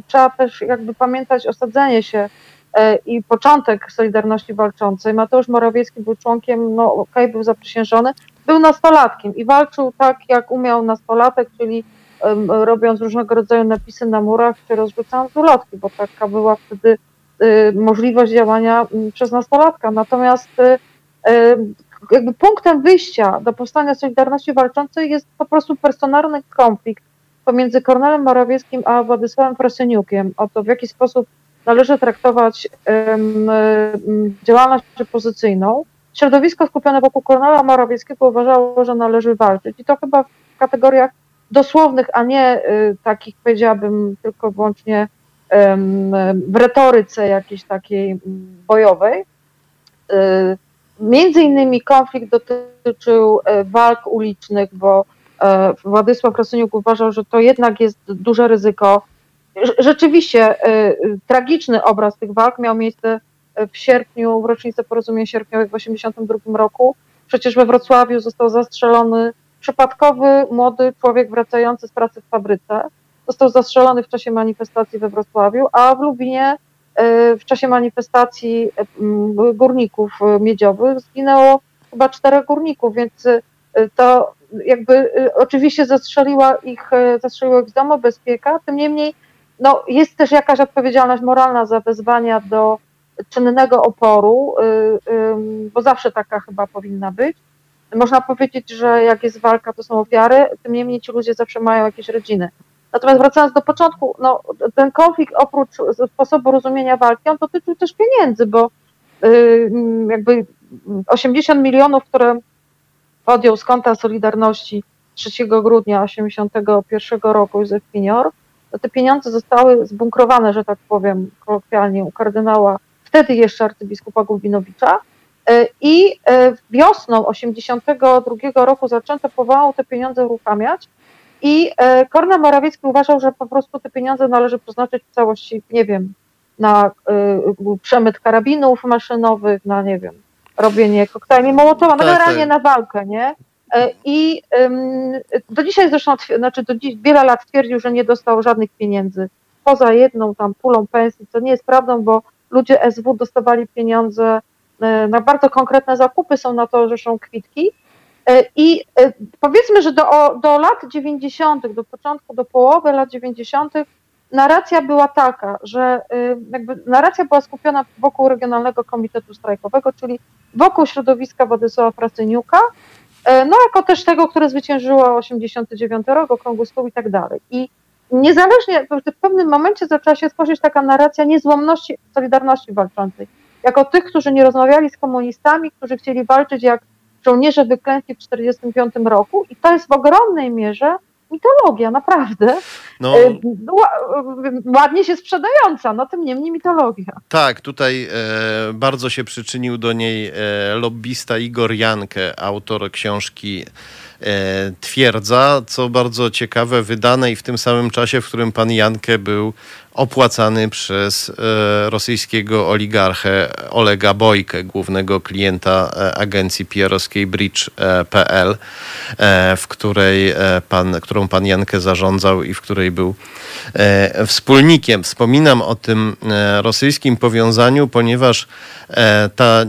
trzeba też jakby pamiętać osadzenie się E, i początek Solidarności Walczącej. Mateusz Morawiecki był członkiem, no okej, okay, był zaprzysiężony, był nastolatkiem i walczył tak, jak umiał nastolatek, czyli um, robiąc różnego rodzaju napisy na murach, czy rozrzucając ulotki, bo taka była wtedy y, możliwość działania y, przez nastolatka. Natomiast y, jakby punktem wyjścia do powstania Solidarności Walczącej jest po prostu personalny konflikt pomiędzy Kornelem Morawieckim a Władysławem Frasyniukiem o to, w jaki sposób należy traktować działalność opozycyjną. Środowisko skupione wokół Kornela Morawieckiego uważało, że należy walczyć i to chyba w kategoriach dosłownych, a nie takich, powiedziałabym, tylko wyłącznie w retoryce jakiejś takiej bojowej. Między innymi konflikt dotyczył walk ulicznych, bo Władysław Krasuniuk uważał, że to jednak jest duże ryzyko. Rzeczywiście tragiczny obraz tych walk miał miejsce w sierpniu, w rocznicę porozumienia sierpniowego w 1982 roku. Przecież we Wrocławiu został zastrzelony przypadkowy młody człowiek wracający z pracy w fabryce. Został zastrzelony w czasie manifestacji we Wrocławiu, a w Lubinie e, w czasie manifestacji górników miedziowych zginęło chyba czterech górników, więc e, to jakby e, oczywiście zastrzeliła ich, zastrzeliło ich z domu bezpieka, tym niemniej no, jest też jakaś odpowiedzialność moralna za wezwania do czynnego oporu, bo zawsze taka chyba powinna być. Można powiedzieć, że jak jest walka, to są ofiary, tym niemniej ci ludzie zawsze mają jakieś rodziny. Natomiast wracając do początku, no, ten konflikt oprócz sposobu rozumienia walki, on dotyczył też pieniędzy, bo y, jakby 80 milionów, które podjął z konta Solidarności 3 grudnia 1981 roku Józef Pinior, to te pieniądze zostały zbunkrowane, że tak powiem kolokwialnie, u kardynała wtedy jeszcze arcybiskupa Gulbinowicza. E, I e, wiosną 82 roku zaczęto pomału te pieniądze uruchamiać i e, Kornel Morawiecki uważał, że po prostu te pieniądze należy przeznaczyć w całości, nie wiem, na przemyt karabinów maszynowych, na, nie wiem, robienie koktajli Mołotowa, no tak, generalnie tak. na walkę, nie? I do dzisiaj zresztą, znaczy do dziś, wiele lat twierdził, że nie dostał żadnych pieniędzy, poza jedną tam pulą pensji, co nie jest prawdą, bo ludzie SW dostawali pieniądze e, na bardzo konkretne zakupy, są na to zresztą kwitki. E, I e, powiedzmy, że do, do lat 90., do początku, do połowy lat 90., narracja była taka, że jakby narracja była skupiona wokół Regionalnego Komitetu Strajkowego, czyli wokół środowiska Władysława Frasyniuka, no jako też tego, które zwyciężyło 89 rok, okrągły stół i tak dalej. I niezależnie, w pewnym momencie zaczęła się tworzyć taka narracja niezłomności Solidarności walczącej. Jako tych, którzy nie rozmawiali z komunistami, którzy chcieli walczyć jak żołnierze wyklęci w 1945 roku i to jest w ogromnej mierze mitologia, naprawdę. No, e, ładnie się sprzedająca, no tym niemniej mitologia. Tak, tutaj e, bardzo się przyczynił do niej e, lobbysta Igor Jankę, autor książki E, twierdza, co bardzo ciekawe, wydane i w tym samym czasie, w którym pan Jankę był opłacany przez e, rosyjskiego oligarchę Olega Bojkę, głównego klienta e, agencji PR-owskiej Bridge.pl, w której pan, którą pan Jankę zarządzał i w której był wspólnikiem. Wspominam o tym rosyjskim powiązaniu, ponieważ ta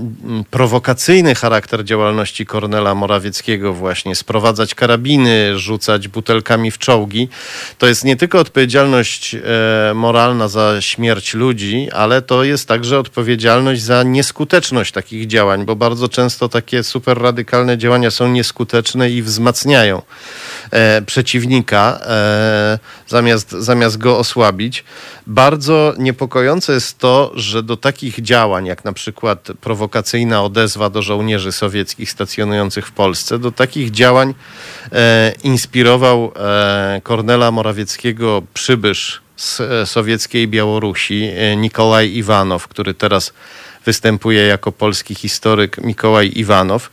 prowokacyjny charakter działalności Kornela Morawieckiego właśnie sprowadzać karabiny, rzucać butelkami w czołgi, to jest nie tylko odpowiedzialność moralna, moralna za śmierć ludzi, ale to jest także odpowiedzialność za nieskuteczność takich działań, bo bardzo często takie super radykalne działania są nieskuteczne i wzmacniają e, przeciwnika e, zamiast, zamiast go osłabić. Bardzo niepokojące jest to, że do takich działań, jak na przykład prowokacyjna odezwa do żołnierzy sowieckich stacjonujących w Polsce, do takich działań e, inspirował e, Kornela Morawieckiego przybysz z e, sowieckiej Białorusi, Nikolaj Iwanow, który teraz występuje jako polski historyk Mikołaj Iwanow.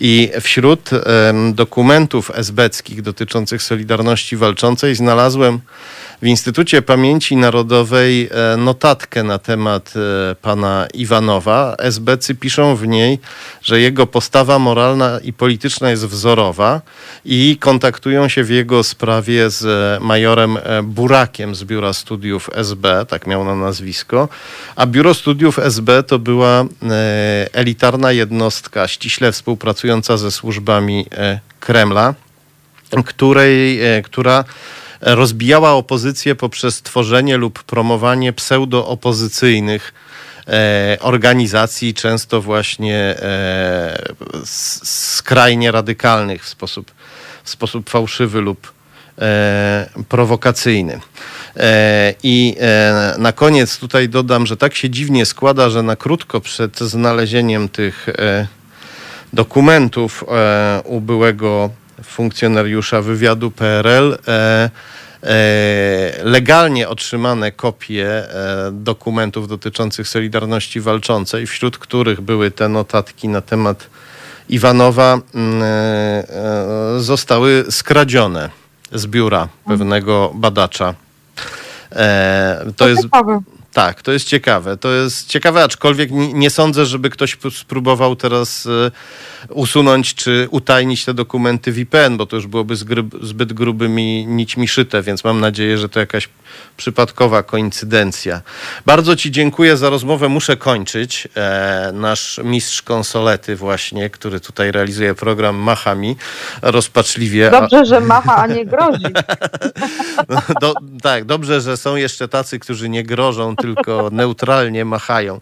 I wśród dokumentów esbeckich dotyczących Solidarności Walczącej znalazłem w Instytucie Pamięci Narodowej e, notatkę na temat e, pana Iwanowa. SBcy piszą w niej, że jego postawa moralna i polityczna jest wzorowa i kontaktują się w jego sprawie z e, majorem Burakiem z Biura Studiów SB, tak miał na nazwisko. A Biuro Studiów SB to była elitarna jednostka ściśle współpracująca ze służbami Kremla, której, która rozbijała opozycję poprzez tworzenie lub promowanie pseudo-opozycyjnych e, organizacji, często właśnie e, skrajnie radykalnych w sposób, w sposób fałszywy lub e, prowokacyjny. E, I e, na koniec tutaj dodam, że tak się dziwnie składa, że na krótko przed znalezieniem tych e, dokumentów u byłego funkcjonariusza wywiadu PRL e, legalnie otrzymane kopie dokumentów dotyczących Solidarności Walczącej, wśród których były te notatki na temat Iwanowa, mm, zostały skradzione z biura pewnego badacza. To, jest. Tak, to jest ciekawe. To jest ciekawe, aczkolwiek nie, sądzę, żeby ktoś spróbował teraz e, usunąć czy utajnić te dokumenty VPN, bo to już byłoby zbyt grubymi nićmi szyte, więc mam nadzieję, że to jakaś przypadkowa koincydencja. Bardzo Ci dziękuję za rozmowę. Muszę kończyć. E, nasz mistrz konsolety właśnie, który tutaj realizuje program Machami, rozpaczliwie. Dobrze, że macha, a nie grozi. Do, tak, dobrze, że są jeszcze tacy, którzy nie grożą, tylko neutralnie machają.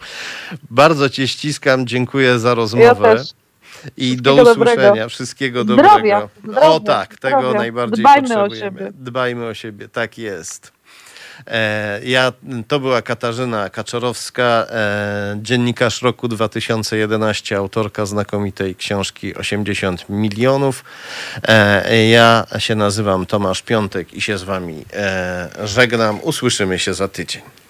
Bardzo Cię ściskam, dziękuję za rozmowę. Ja. I do usłyszenia. Dobrego. Wszystkiego dobrego. Zdrowia, zdrowia, o tak, tego zdrowia. najbardziej Dbajmy potrzebujemy. O siebie. Dbajmy o siebie, tak jest. E, ja, to była Katarzyna Kaczorowska, e, dziennikarz roku 2011, autorka znakomitej książki 80 milionów. E, ja się nazywam Tomasz Piątek i się z wami żegnam. Usłyszymy się za tydzień.